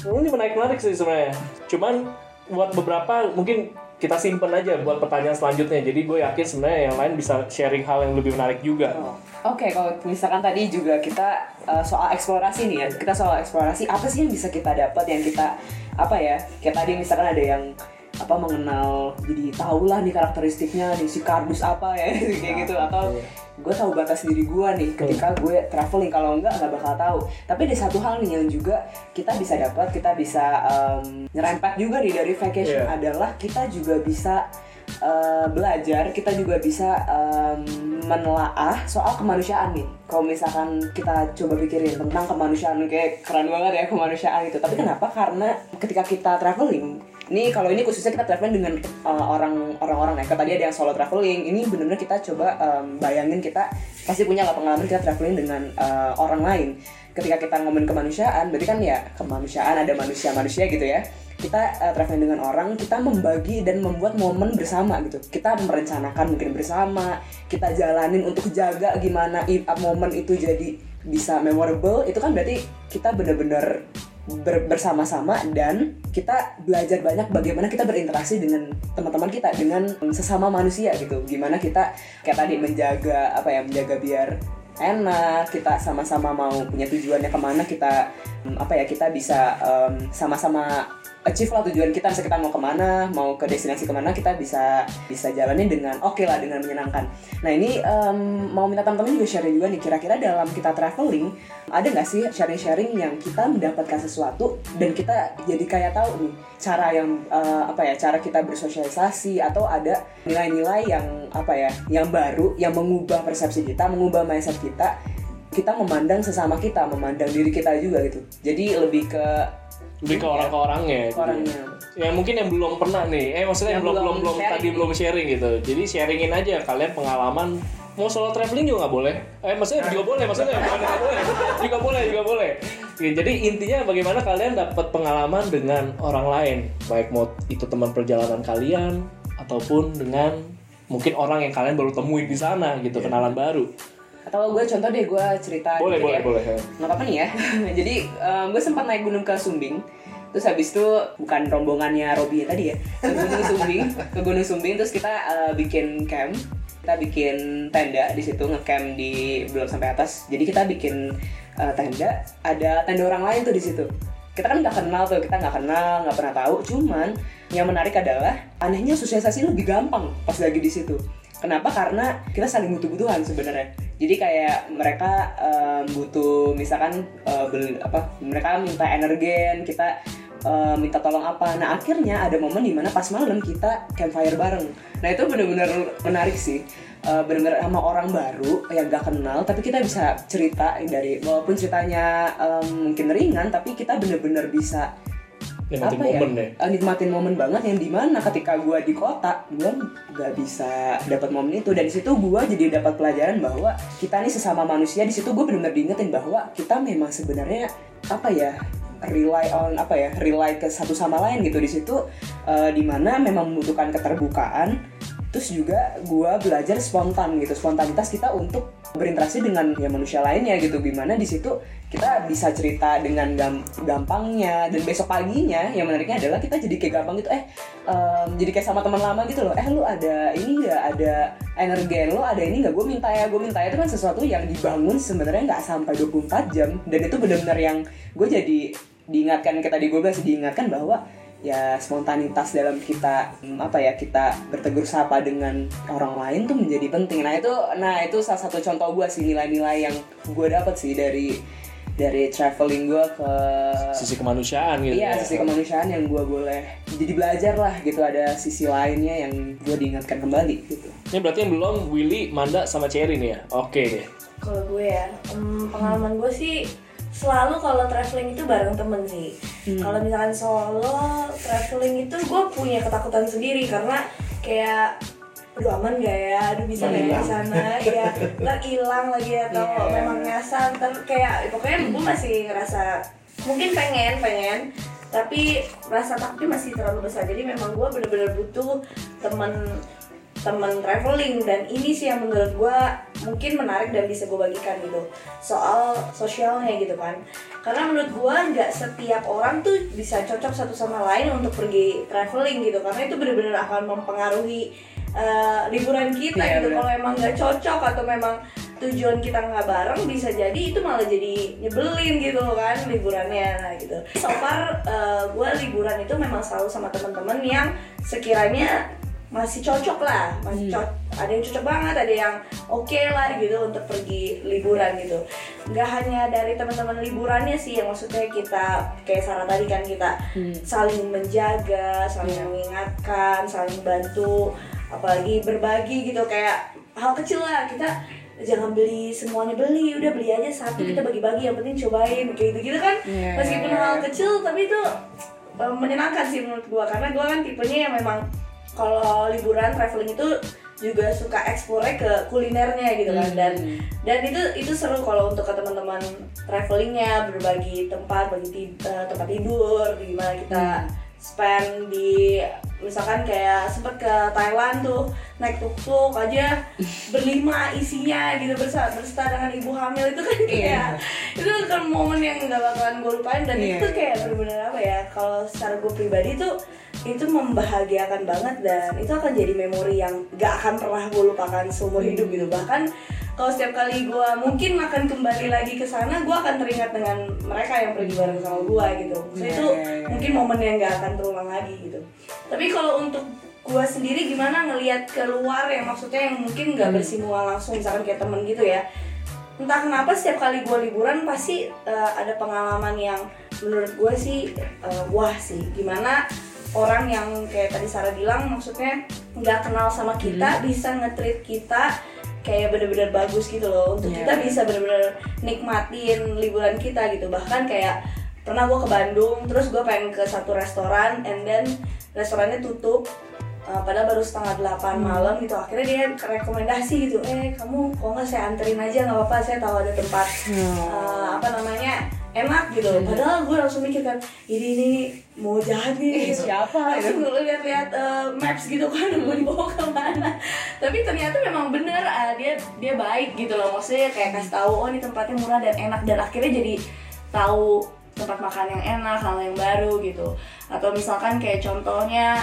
ini menarik menarik sih sebenarnya. Cuman buat beberapa mungkin kita simpen aja buat pertanyaan selanjutnya. Jadi gue yakin sebenarnya yang lain bisa sharing hal yang lebih menarik juga. Oke, kalau misalkan tadi juga kita uh, soal eksplorasi nih ya, kita soal eksplorasi apa sih yang bisa kita dapat yang kita apa ya? Kayak tadi misalkan ada yang apa mengenal jadi tahu lah nih karakteristiknya nih si kardus apa ya kayak gitu. Atau gue tahu batas diri gue nih ketika gue traveling kalau enggak nggak bakal tahu. Tapi ada satu hal nih yang juga kita bisa dapat kita bisa um, nyerempet juga nih dari vacation Iya. adalah kita juga bisa uh, belajar kita juga bisa um, menelaah soal kemanusiaan nih. Kalau misalkan kita coba pikirin tentang kemanusiaan kayak keren banget ya kemanusiaan itu. Tapi kenapa? Karena ketika kita traveling ini kalau ini khususnya kita traveling dengan uh, orang orang-orang ya. Kayak tadi ada yang solo traveling. Ini benar-benar kita coba um, bayangin kita pasti punya lah pengalaman kita traveling dengan uh, orang lain. Ketika kita ngomongin kemanusiaan berarti kan ya kemanusiaan ada manusia-manusia gitu ya. Kita uh, traveling dengan orang kita membagi dan membuat momen bersama gitu. Kita merencanakan mungkin bersama kita jalanin untuk jaga gimana momen itu jadi bisa memorable itu kan berarti kita benar-benar ber- bersama-sama dan kita belajar banyak bagaimana kita berinteraksi dengan teman-teman kita dengan sesama manusia gitu. Gimana kita kayak tadi menjaga apa ya menjaga biar enak kita sama-sama mau punya tujuannya ke mana kita mm, apa ya kita bisa em, sama-sama achieve lah tujuan kita. Misalnya kita mau ke mana mau ke destinasi ke mana kita bisa bisa jalanin dengan oke lah dengan menyenangkan. Nah ini em, mau minta teman-teman juga share juga nih. Kira-kira dalam kita traveling ada nggak sih sharing-sharing yang kita mendapatkan sesuatu dan kita jadi kayak tahu nih cara yang eh, apa ya cara kita bersosialisasi atau ada nilai-nilai yang apa ya yang baru yang mengubah persepsi kita mengubah mindset kita kita memandang sesama kita memandang diri kita juga gitu. Jadi lebih ke lebih ke orang ke orangnya ke orangnya. yang mungkin yang belum pernah nih eh maksudnya yang, Yang belum belum belum sharing. tadi belum sharing gitu. Jadi sharingin aja kalian pengalaman mau solo traveling juga nggak boleh. Eh maksudnya juga boleh maksudnya nggak boleh juga boleh juga boleh. Oke, jadi intinya bagaimana kalian dapat pengalaman dengan orang lain. Baik mau itu teman perjalanan kalian ataupun dengan mungkin orang yang kalian baru temuin di sana gitu kenalan baru atau gue contoh deh gue cerita boleh dikit boleh ya. boleh nggak apa-apa nih ya. Jadi em, gue sempat naik gunung ke Sumbing. Terus habis itu bukan rombongannya Robi tadi ya ke gunung Sumbing ke gunung Sumbing terus kita eh, bikin camp. Kita bikin tenda di situ ngecamp di belum sampai atas. Jadi kita bikin eh, tenda. Ada tenda orang lain tuh di situ. Kita kan nggak kenal tuh kita nggak kenal nggak pernah tahu. Cuman yang menarik adalah anehnya sosialisasi lebih gampang pas lagi di situ Kenapa? Karena kita saling butuh-butuhan sebenarnya. Jadi kayak mereka em, butuh misalkan eh, beli apa? Mereka minta energen, kita eh, minta tolong apa. Nah akhirnya ada momen di mana pas malam kita campfire bareng. Nah itu benar-benar menarik sih. uh, bener-bener sama orang baru yang gak kenal tapi kita bisa cerita dari walaupun ceritanya um, mungkin ringan tapi kita bener-bener bisa Nikmatin apa momen ya, eh, nikmatin momen banget yang di mana ketika gue di kota gue nggak bisa dapat momen itu. Dan di situ gue jadi dapat pelajaran bahwa kita nih sesama manusia di situ gue benar-benar diingetin bahwa kita memang sebenarnya apa ya rely on apa ya rely ke satu sama lain gitu. Di situ eh, di mana memang membutuhkan keterbukaan terus juga gue belajar spontan gitu. Spontanitas kita untuk berinteraksi dengan ya manusia lainnya gitu. Gimana di situ kita bisa cerita dengan gam- gampangnya. Dan besok paginya yang menariknya adalah kita jadi kayak gampang gitu. Eh em, jadi kayak sama teman lama gitu loh. Eh lu ada ini nggak? Ada energen lo ada ini nggak? Gue minta ya gue minta ya. Itu kan sesuatu yang dibangun sebenarnya nggak sampai 24 jam. Dan itu benar-benar yang gue jadi diingatkan kita di gue diingatkan bahwa ya spontanitas dalam kita hmm, apa ya kita bertegur sapa dengan orang lain tuh menjadi penting nah itu nah itu salah satu contoh gue sih nilai-nilai yang gue dapat sih dari dari traveling gue ke Sisi kemanusiaan gitu. iya ya. sisi kemanusiaan yang gue boleh jadi belajar lah gitu ada sisi lainnya yang gue diingatkan kembali gitu Ini berarti yang belum Willy, Manda, sama Cherry nih ya. Oke deh. Kalau gue ya, em, pengalaman gue sih selalu kalau traveling itu bareng temen sih. Kalau misalkan solo traveling itu gue punya ketakutan sendiri karena kayak aduh aman gak ya, aduh bisa gak ya di sana, ya ntar hilang lagi atau Iya. memang nyasar, ntar kayak pokoknya gue masih ngerasa mungkin pengen pengen tapi rasa takutnya masih terlalu besar. Jadi memang gue bener-bener butuh temen temen traveling dan ini sih yang menurut gue mungkin menarik dan bisa gue bagikan gitu soal sosialnya gitu kan. Karena menurut gue nggak setiap orang tuh bisa cocok satu sama lain untuk pergi traveling gitu karena itu benar-benar akan mempengaruhi eh, liburan kita Iya, gitu. kalau emang nggak cocok atau memang tujuan kita nggak bareng bisa jadi itu malah jadi nyebelin gitu kan liburannya nah gitu. So far gue liburan itu memang selalu sama teman-teman yang sekiranya masih cocok lah masih cocok ada yang cocok banget ada yang oke lah gitu untuk pergi liburan gitu. Nggak hanya dari teman-teman liburannya sih yang maksudnya kita kayak Sarah tadi kan kita saling menjaga saling mengingatkan saling bantu apalagi berbagi gitu kayak hal kecil lah kita jangan beli semuanya beli udah beli aja satu kita bagi-bagi yang penting cobain kayak gitu gitu kan Iya, meskipun iya, hal kecil tapi itu eh, menyenangkan sih menurut gua karena gua kan tipenya yang memang kalau liburan traveling itu juga suka explore ke kulinernya gitu kan. Dan dan itu itu seru kalau untuk ke teman-teman travelingnya berbagi tempat bagi eh, tempat tidur gimana kita spend di misalkan kayak sempet ke Thailand tuh naik tuk-tuk aja berlima isinya gitu bersa berserta dengan ibu hamil. Itu kan kayak itu kan momen yang nggak bakalan gue lupain. Dan Iya. itu kayak bener-bener apa ya kalau secara gue pribadi tuh itu membahagiakan banget dan itu akan jadi memori yang gak akan pernah gue lupakan seumur hidup gitu. Bahkan kalau setiap kali gue mungkin akan kembali lagi ke sana gue akan teringat dengan mereka yang pergi bareng sama gue gitu. So Iya, itu iya, iya. mungkin momen yang gak akan terulang lagi gitu. Tapi kalau untuk gue sendiri gimana ngelihat keluar yang maksudnya yang mungkin Hmm. nggak bersinggungan langsung misalkan kayak temen gitu ya. Entah kenapa setiap kali gue liburan pasti eh, ada pengalaman yang menurut gue sih eh, wah sih. Gimana orang yang kayak tadi Sarah bilang maksudnya nggak kenal sama kita bisa nge-treat kita kayak bener-bener bagus gitu loh. Untuk Iya. kita bisa bener-bener nikmatin liburan kita gitu. Bahkan kayak pernah gue ke Bandung terus gue pengen ke satu restoran and then restorannya tutup Uh, padahal baru setengah delapan malam gitu. Akhirnya dia rekomendasi gitu eh kamu kok nggak saya anterin aja nggak apa-apa saya tahu ada tempat uh, apa namanya enak gitu. Padahal gue langsung mikir kan ini ini mau jahat nih Ih, siapa? Langsung dulu lihat-lihat uh, maps gitu kan mau dibawa ke mana. Tapi ternyata memang bener uh, dia dia baik gitu loh. Maksudnya kayak kasih tahu oh ini tempatnya murah dan enak. Dan akhirnya jadi tahu tempat makan yang enak hal yang baru gitu. Atau misalkan kayak contohnya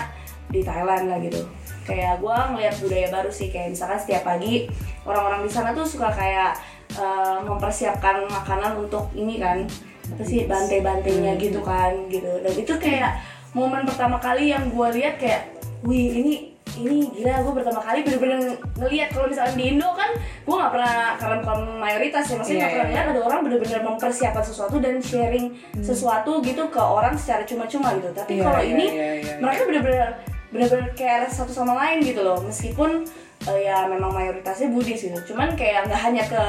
di Thailand lah gitu. Kayak gue ngeliat budaya baru sih. Kayak misalkan setiap pagi orang-orang di sana tuh suka kayak uh, mempersiapkan makanan untuk ini kan apa sih bantai-bantainya gitu kan gitu. Dan itu kayak momen pertama kali yang gue lihat kayak wih ini ini gila gue pertama kali bener-bener ngeliat. Kalau misalnya di Indo kan gue nggak pernah karena bukan mayoritas ya maksudnya Iya, nggak pernah iya, lihat ada orang bener-bener mempersiapkan sesuatu dan sharing sesuatu gitu ke orang secara cuma-cuma gitu. Tapi Iya, kalau iya, ini iya, iya, iya. mereka bener-bener benar-benar care satu sama lain gitu loh. Meskipun eh, ya memang mayoritasnya Buddhis gitu cuman kayak nggak hanya ke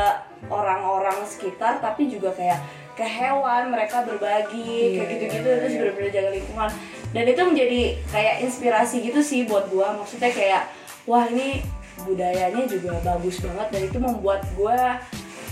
orang-orang sekitar tapi juga kayak ke hewan mereka berbagi kayak gitu-gitu. terus benar-benar jaga lingkungan. Dan itu menjadi kayak inspirasi gitu sih buat gua. Maksudnya kayak wah ini budayanya juga bagus banget. Dan itu membuat gua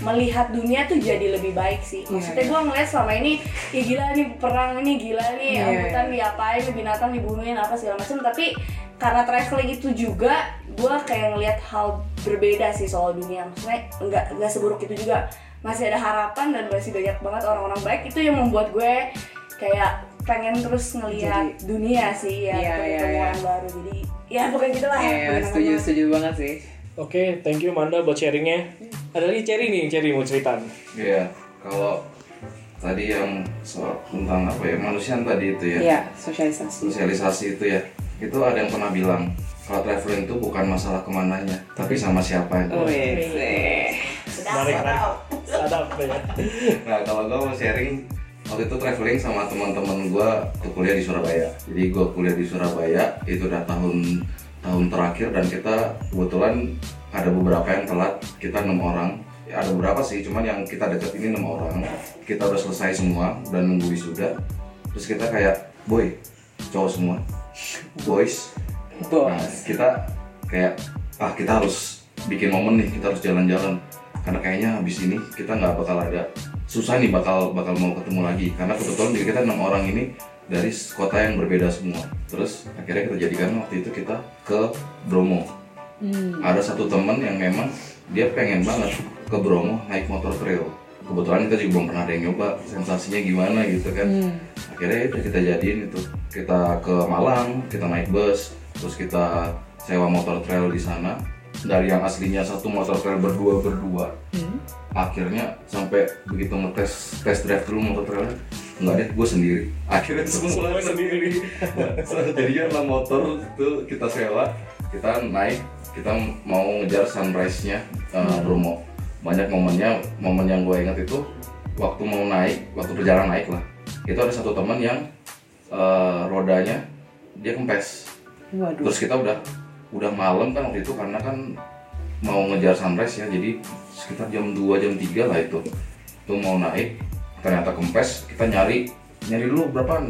melihat dunia tuh jadi lebih baik sih. Maksudnya Iya, gua ngeliat selama ini ya gila nih perang ini gila nih Iya, angkutan diapain nih binatang dibunuhin apa segala macam. Tapi karena traveling itu juga gua kayak ngelihat hal berbeda sih soal dunia maksudnya nggak nggak seburuk itu juga masih ada harapan dan masih banyak banget orang-orang baik itu yang membuat gue kayak pengen terus ngelihat dunia sih ya Iya, iya, iya. baru jadi ya pokoknya gitulah Iya, Bener-bener. setuju setuju banget sih. Oke, thank you Manda buat sharingnya. Ada lagi Cherry nih, Cherry mau cerita. Iya, kalau tadi yang soal tentang apa ya manusia tadi itu ya Iya, sosialisasi. sosialisasi itu ya itu ada yang pernah bilang kalau traveling itu bukan masalah ke mananya tapi sama siapa itu. Oh, iya. Sadap ya. nah kalau gue mau sharing waktu itu traveling sama teman-teman gue ke kuliah di Surabaya. Jadi gue kuliah di Surabaya itu udah tahun tahun terakhir dan kita kebetulan ada beberapa yang telat kita enam orang. Ya, ada beberapa sih cuman yang kita deket ini enam orang. Kita udah selesai semua dan nunggu wisuda. Terus kita kayak boy cowok semua boys Nah, Bos. kita kayak ah kita harus bikin momen nih, kita harus jalan-jalan. Karena kayaknya habis ini kita nggak bakal ada susah nih bakal bakal mau ketemu lagi. Karena kebetulan diri kita enam orang ini dari kota yang berbeda semua. Terus akhirnya kita jadikan waktu itu kita ke Bromo. Ada satu teman yang memang dia pengen banget ke Bromo naik motor trail. Kebetulan kita juga belum pernah ada yang nyoba sensasinya gimana gitu kan. Akhirnya itu kita jadiin itu. Kita ke Malang, kita naik bus, terus kita sewa motor trail di sana. Dari yang aslinya satu motor trail berdua berdua, akhirnya sampai begitu ngetes test drive dulu motor trailnya nggak deh gue sendiri. Akhirnya semua sendiri. Jadinya enam motor itu kita sewa kita naik kita mau ngejar sunrise nya Bromo banyak momennya momen yang gue ingat itu waktu mau naik waktu perjalanan naik lah. Itu ada satu teman yang eh, rodanya dia kempes. Waduh. terus kita udah udah malam kan waktu itu karena kan mau ngejar sunrise ya jadi sekitar jam 2 jam 3 lah itu. Tuh mau naik ternyata kempes kita nyari nyari dulu berapa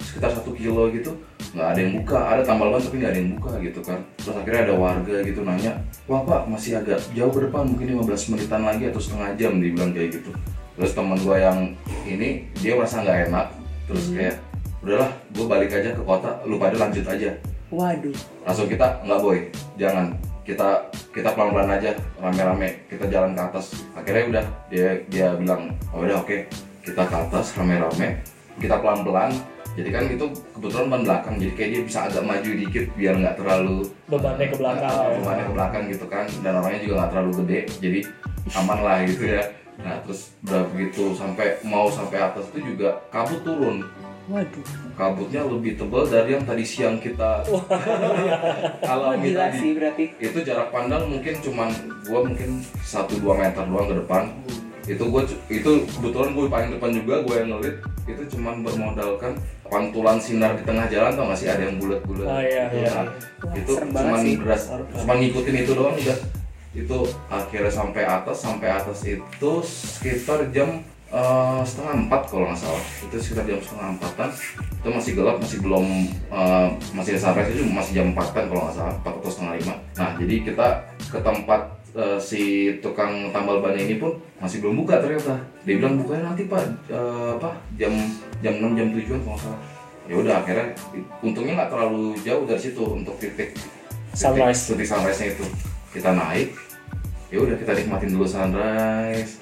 sekitar satu kilo gitu nggak ada yang buka. Ada tambal ban tapi nggak ada yang buka gitu kan. Terus akhirnya ada warga gitu nanya wah pak masih agak jauh ke depan mungkin 15 menitan lagi atau setengah jam dibilang kayak gitu. Terus teman gua yang ini dia merasa nggak enak. Terus kayak udahlah gue balik aja ke kota lu pada lanjut aja. Waduh. langsung kita nggak boy. Jangan. Kita kita pelan pelan aja rame rame kita jalan ke atas. Akhirnya udah dia dia bilang oh udah oke. Kita ke atas rame rame kita pelan pelan jadi kan itu kebetulan ban belakang jadi kayak dia bisa agak maju dikit biar nggak terlalu Bebannya ke belakang, uh, ya. bebannya ke belakang gitu kan. Dan orangnya juga nggak terlalu gede jadi aman lah gitu ya. Nah terus udah begitu sampai mau sampai atas itu juga kabut turun. Waduh. kabutnya lebih tebal dari yang tadi siang kita. Alami gila tadi sih berarti. itu jarak pandang mungkin cuman gua mungkin 1-2 meter doang ke depan itu cu- itu kebetulan gue paling depan juga gue yang ngelit itu cuman bermodalkan pantulan sinar di tengah jalan tau gak sih? Ada yang bulat-bulat. Ah, iya, gitu. iya. Nah, Wah, itu cuman sih. beras cuman ngikutin itu doang udah. Itu akhirnya sampai atas sampai atas itu sekitar jam eh, setengah empat kalau nggak salah. Itu sekitar jam setengah empatan. Itu masih gelap masih belum eh, masih sunrise itu masih jam empatan kalau nggak salah empat atau setengah lima. Nah jadi kita ke tempat eh, si tukang tambal ban ini pun masih belum buka ternyata. Dia bilang bukanya nanti pak. Eh, apa jam jam 6 jam tujuan kalau nggak salah. Ya udah akhirnya untungnya nggak terlalu jauh dari situ untuk titik Sunrise. titik sunrise-nya itu. Kita naik ya udah kita nikmatin dulu sunrise.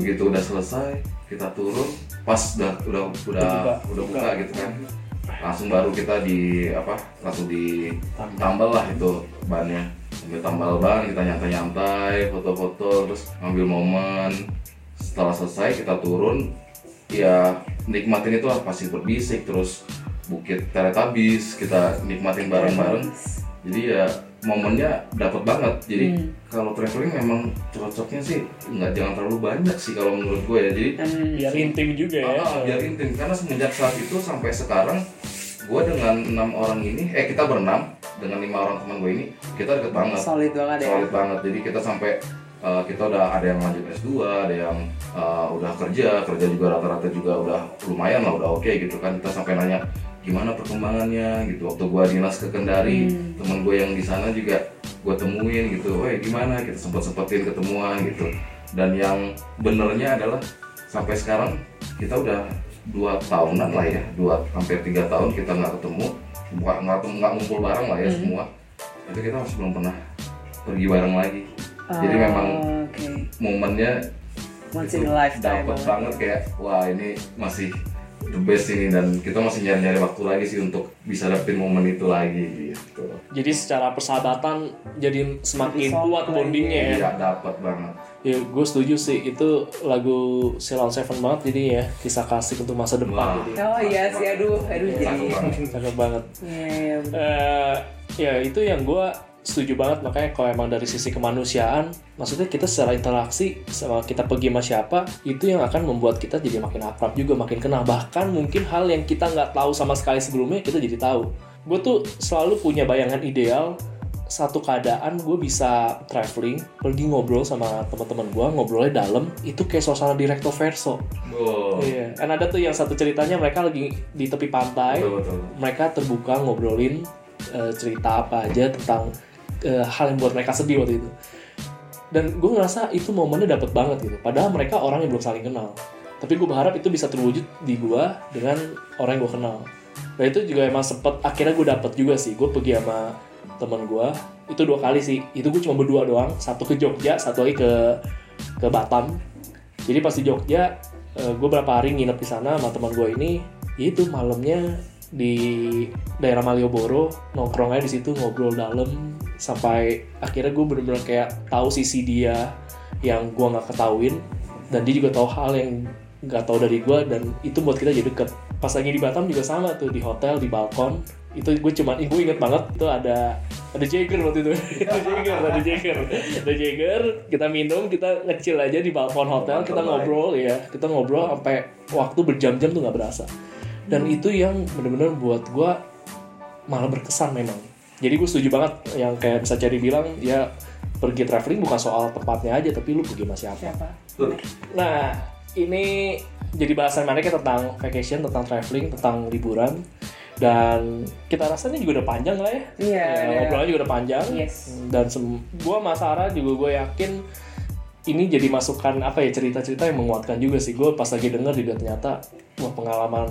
Begitu udah selesai kita turun. Pas udah udah udah buka. udah buka gitu kan. Langsung baru kita di apa langsung di tambal lah itu bannya sambil tambal ban kita nyantai-nyantai foto-foto terus ngambil momen. Setelah selesai kita turun. Ya nikmatin itu lah pasti berbisik terus bukit teletabis kita nikmatin bareng-bareng. Jadi ya momennya dapat banget. Jadi kalau traveling memang cocoknya sih nggak jangan terlalu banyak sih kalau menurut gue ya. Jadi Biar intim juga ya. Ah, biar intim. Karena semenjak saat itu sampai sekarang gue dengan enam orang ini eh kita berenam dengan lima orang teman gue ini kita deket banget. Solid banget ya. solid banget. Jadi kita sampai uh, kita udah ada yang lanjut S2 ada yang uh, udah kerja kerja juga rata-rata juga udah lumayan lah udah oke gitu kan. Kita sampai nanya gimana perkembangannya? Gitu. Waktu gua dinas ke Kendari temen gue yang di sana juga gue temuin gitu, weh gimana? Kita sempet sempetin ketemuan gitu. Dan yang benernya adalah sampai sekarang kita udah dua tahunan lah ya dua hampir tiga tahun kita nggak ketemu nggak nggak nggak ngumpul bareng lah ya semua. Itu kita masih belum pernah pergi bareng lagi. Jadi memang Oh, Oke. momennya Once itu dapet banget. kayak wah ini masih the best ini. Dan kita masih nyari-nyari waktu lagi sih untuk bisa dapetin momen itu lagi gitu. Jadi secara persahabatan jadi semakin kuat bondingnya ya. iya dapet banget Ya gue setuju sih itu lagu Silon Seven banget jadi ya kisah kasih untuk masa depan Wah. jadi Oh iya sih, aduh, aduh jadi. Cakep banget. Iya. Eh, ya itu yang gue setuju banget makanya kalau emang dari sisi kemanusiaan maksudnya kita secara interaksi sama kita pergi sama siapa itu yang akan membuat kita jadi makin akrab juga makin kenal bahkan mungkin hal yang kita nggak tahu sama sekali sebelumnya kita jadi tahu gue tuh selalu punya bayangan ideal satu keadaan gue bisa traveling pergi ngobrol sama teman-teman gue ngobrolnya dalam itu kayak suasana di recto verso wow Iya, kan ada tuh yang satu ceritanya mereka lagi di tepi pantai, betul betul mereka terbuka ngobrolin eh, cerita apa aja tentang eh, hal yang buat mereka sedih waktu itu. Dan gue ngerasa itu momennya dapet banget gitu. Padahal mereka orang yang belum saling kenal. Tapi gue berharap itu bisa terwujud di gue dengan orang yang gue kenal. Dan itu juga emang sempet akhirnya gue dapet juga sih. Gue pergi sama teman gue itu dua kali sih. Itu gue cuma berdua doang. Satu ke Jogja, satu lagi ke ke Batam. Jadi pas di Jogja, gue berapa hari nginep di sana sama teman gue ini. Itu malamnya di daerah Malioboro nongkrong aja di situ ngobrol dalam sampai akhirnya gue bener-bener kayak tahu sisi dia yang gue nggak ketahuin dan dia juga tahu hal yang nggak tahu dari gue dan itu buat kita jadi deket pas lagi di Batam juga sama tuh di hotel di balkon itu gue cuman gue inget banget itu ada ada Jagger waktu itu. Ada Jagger ada Jagger ada Jagger kita minum kita ngecil aja di balkon hotel kita ngobrol ya kita ngobrol sampai waktu berjam-jam tuh nggak berasa. Dan itu yang bener-bener buat gue malah berkesan memang. Jadi gue setuju banget yang kayak bisa cari bilang ya pergi traveling bukan soal tempatnya aja tapi lu pergi sama siapa. Siapa? Nah, ini jadi bahasan menarik ya tentang vacation, tentang traveling, tentang liburan. Dan kita rasanya juga udah panjang lah ya. Iya, Ya, iya. Ngobrolnya juga udah panjang. Yes. Dan gua sama Sarah juga gue yakin ini jadi masukan apa ya cerita-cerita yang menguatkan juga sih. Gue pas lagi denger juga ternyata wah pengalaman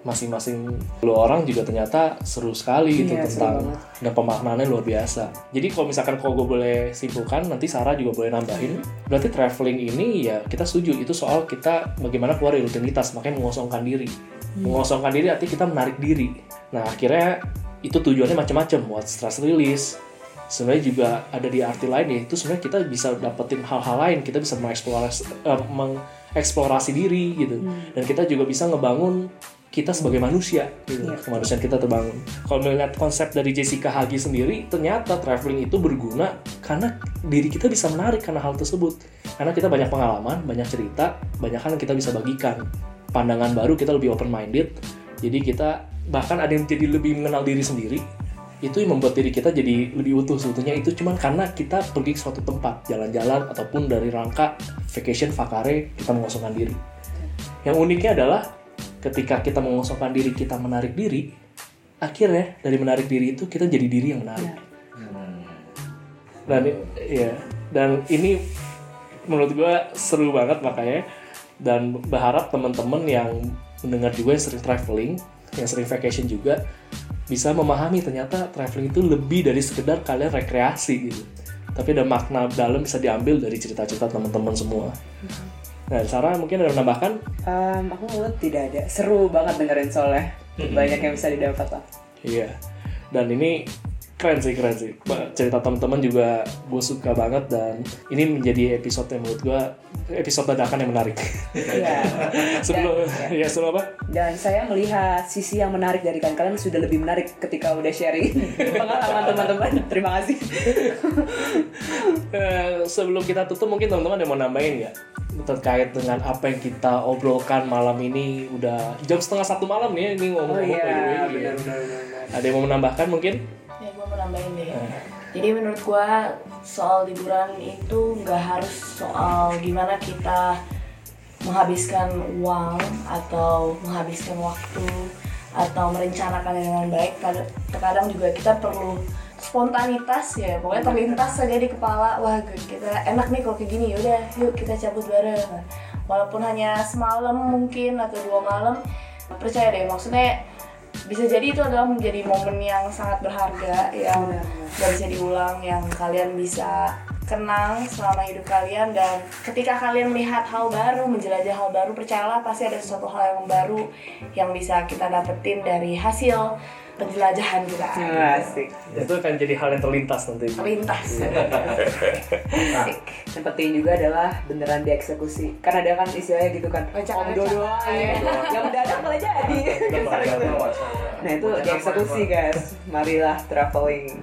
masing-masing lu orang juga ternyata seru sekali gitu Iya, tentang dan pemaknaannya luar biasa. Jadi kalau misalkan kalau gue boleh simpulkan, nanti Sarah juga boleh nambahin. Berarti traveling ini ya kita setuju itu soal kita bagaimana keluar dari rutinitas, makanya mengosongkan diri. Mengosongkan diri artinya kita menarik diri. Nah akhirnya itu tujuannya macam-macam, buat stress release. Sebenarnya juga ada di arti lain ya, itu sebenarnya kita bisa dapetin hal-hal lain, kita bisa mengeksplorasi, eh, mengeksplorasi diri gitu. Dan kita juga bisa ngebangun kita sebagai manusia gitu. Kemanusiaan kita terbangun. Kalau melihat konsep dari Jessica Hagi sendiri, ternyata traveling itu berguna karena diri kita bisa menarik karena hal tersebut. Karena kita banyak pengalaman, banyak cerita, banyak hal yang kita bisa bagikan. Pandangan baru kita lebih open minded. Jadi kita bahkan ada yang jadi lebih mengenal diri sendiri. Itu yang membuat diri kita jadi lebih utuh sebetulnya itu cuman karena kita pergi ke suatu tempat, jalan-jalan ataupun dari rangka vacation vakare kita mengosongkan diri. Yang uniknya adalah ketika kita mengosongkan diri, kita menarik diri, akhirnya dari menarik diri itu kita jadi diri yang menarik. Dan ya, dan ini menurut gue seru banget makanya dan berharap teman-teman yang mendengar juga yang sering traveling, yang sering vacation juga bisa memahami ternyata traveling itu lebih dari sekedar kalian rekreasi gitu. Tapi ada makna dalam bisa diambil dari cerita-cerita teman-teman semua. Nah, Sarah mungkin ada menambahkan? Em, aku menurut tidak ada. Seru banget dengerin soalnya. Banyak yang bisa didapat lah. Iya. Dan ini keren sih keren sih cerita teman-teman juga gue suka banget dan ini menjadi episode yang menurut gue episode dadakan yang menarik Iya. sebelum Dan- ya sebelum apa Dan saya melihat sisi yang menarik dari kalian. Kalian sudah lebih menarik ketika udah sharing pengalaman teman-teman. Terima kasih. Eh, sebelum kita tutup mungkin teman-teman ada yang mau nambahin nggak terkait dengan apa yang kita obrolkan malam ini udah jam setengah satu malam nih ya, ini Oh ngomong-ngomong iya, way. benar-benar. ada yang mau menambahkan mungkin deh. Jadi menurut gue soal liburan itu nggak harus soal gimana kita menghabiskan uang atau menghabiskan waktu atau merencanakan dengan baik. Kad- terkadang juga kita perlu spontanitas ya. Pokoknya terlintas saja di kepala wah kita enak nih kalau kayak gini yaudah yuk kita cabut bareng. Walaupun hanya semalam mungkin atau dua malam percaya deh maksudnya bisa jadi itu adalah menjadi momen yang sangat berharga yang gak bisa diulang yang kalian bisa kenang selama hidup kalian. Dan ketika kalian melihat hal baru menjelajah hal baru percayalah pasti ada sesuatu hal yang baru yang bisa kita dapetin dari hasil penjelajahan kita. Asik. itu akan jadi hal yang terlintas nanti. Terlintas. Asik. Yang penting juga adalah beneran dieksekusi. Kan ada kan istilahnya gitu kan. Rencana-rencana. Omdo doang. Yang mendadak malah jadi. nah itu dieksekusi guys. Marilah traveling.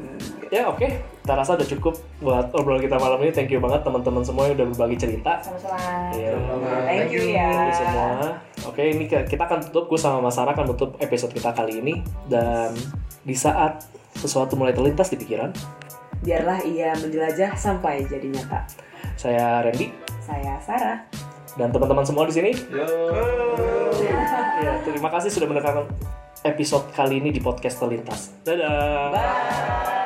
ya oke kita rasa udah cukup buat obrolan kita malam ini thank you banget teman-teman semua yang udah berbagi cerita sama-sama Iya. Thank you ya. Thank you semua. Oke, ini kita akan tutup. Gue sama Mas Sarah akan tutup episode kita kali ini. Dan di saat sesuatu mulai terlintas di pikiran, Biarlah ia menjelajah sampai jadi nyata. Saya Randy Saya Sarah. dan teman-teman semua di sini. Ya, terima kasih sudah mendengarkan episode kali ini di podcast terlintas. Dadah. Bye.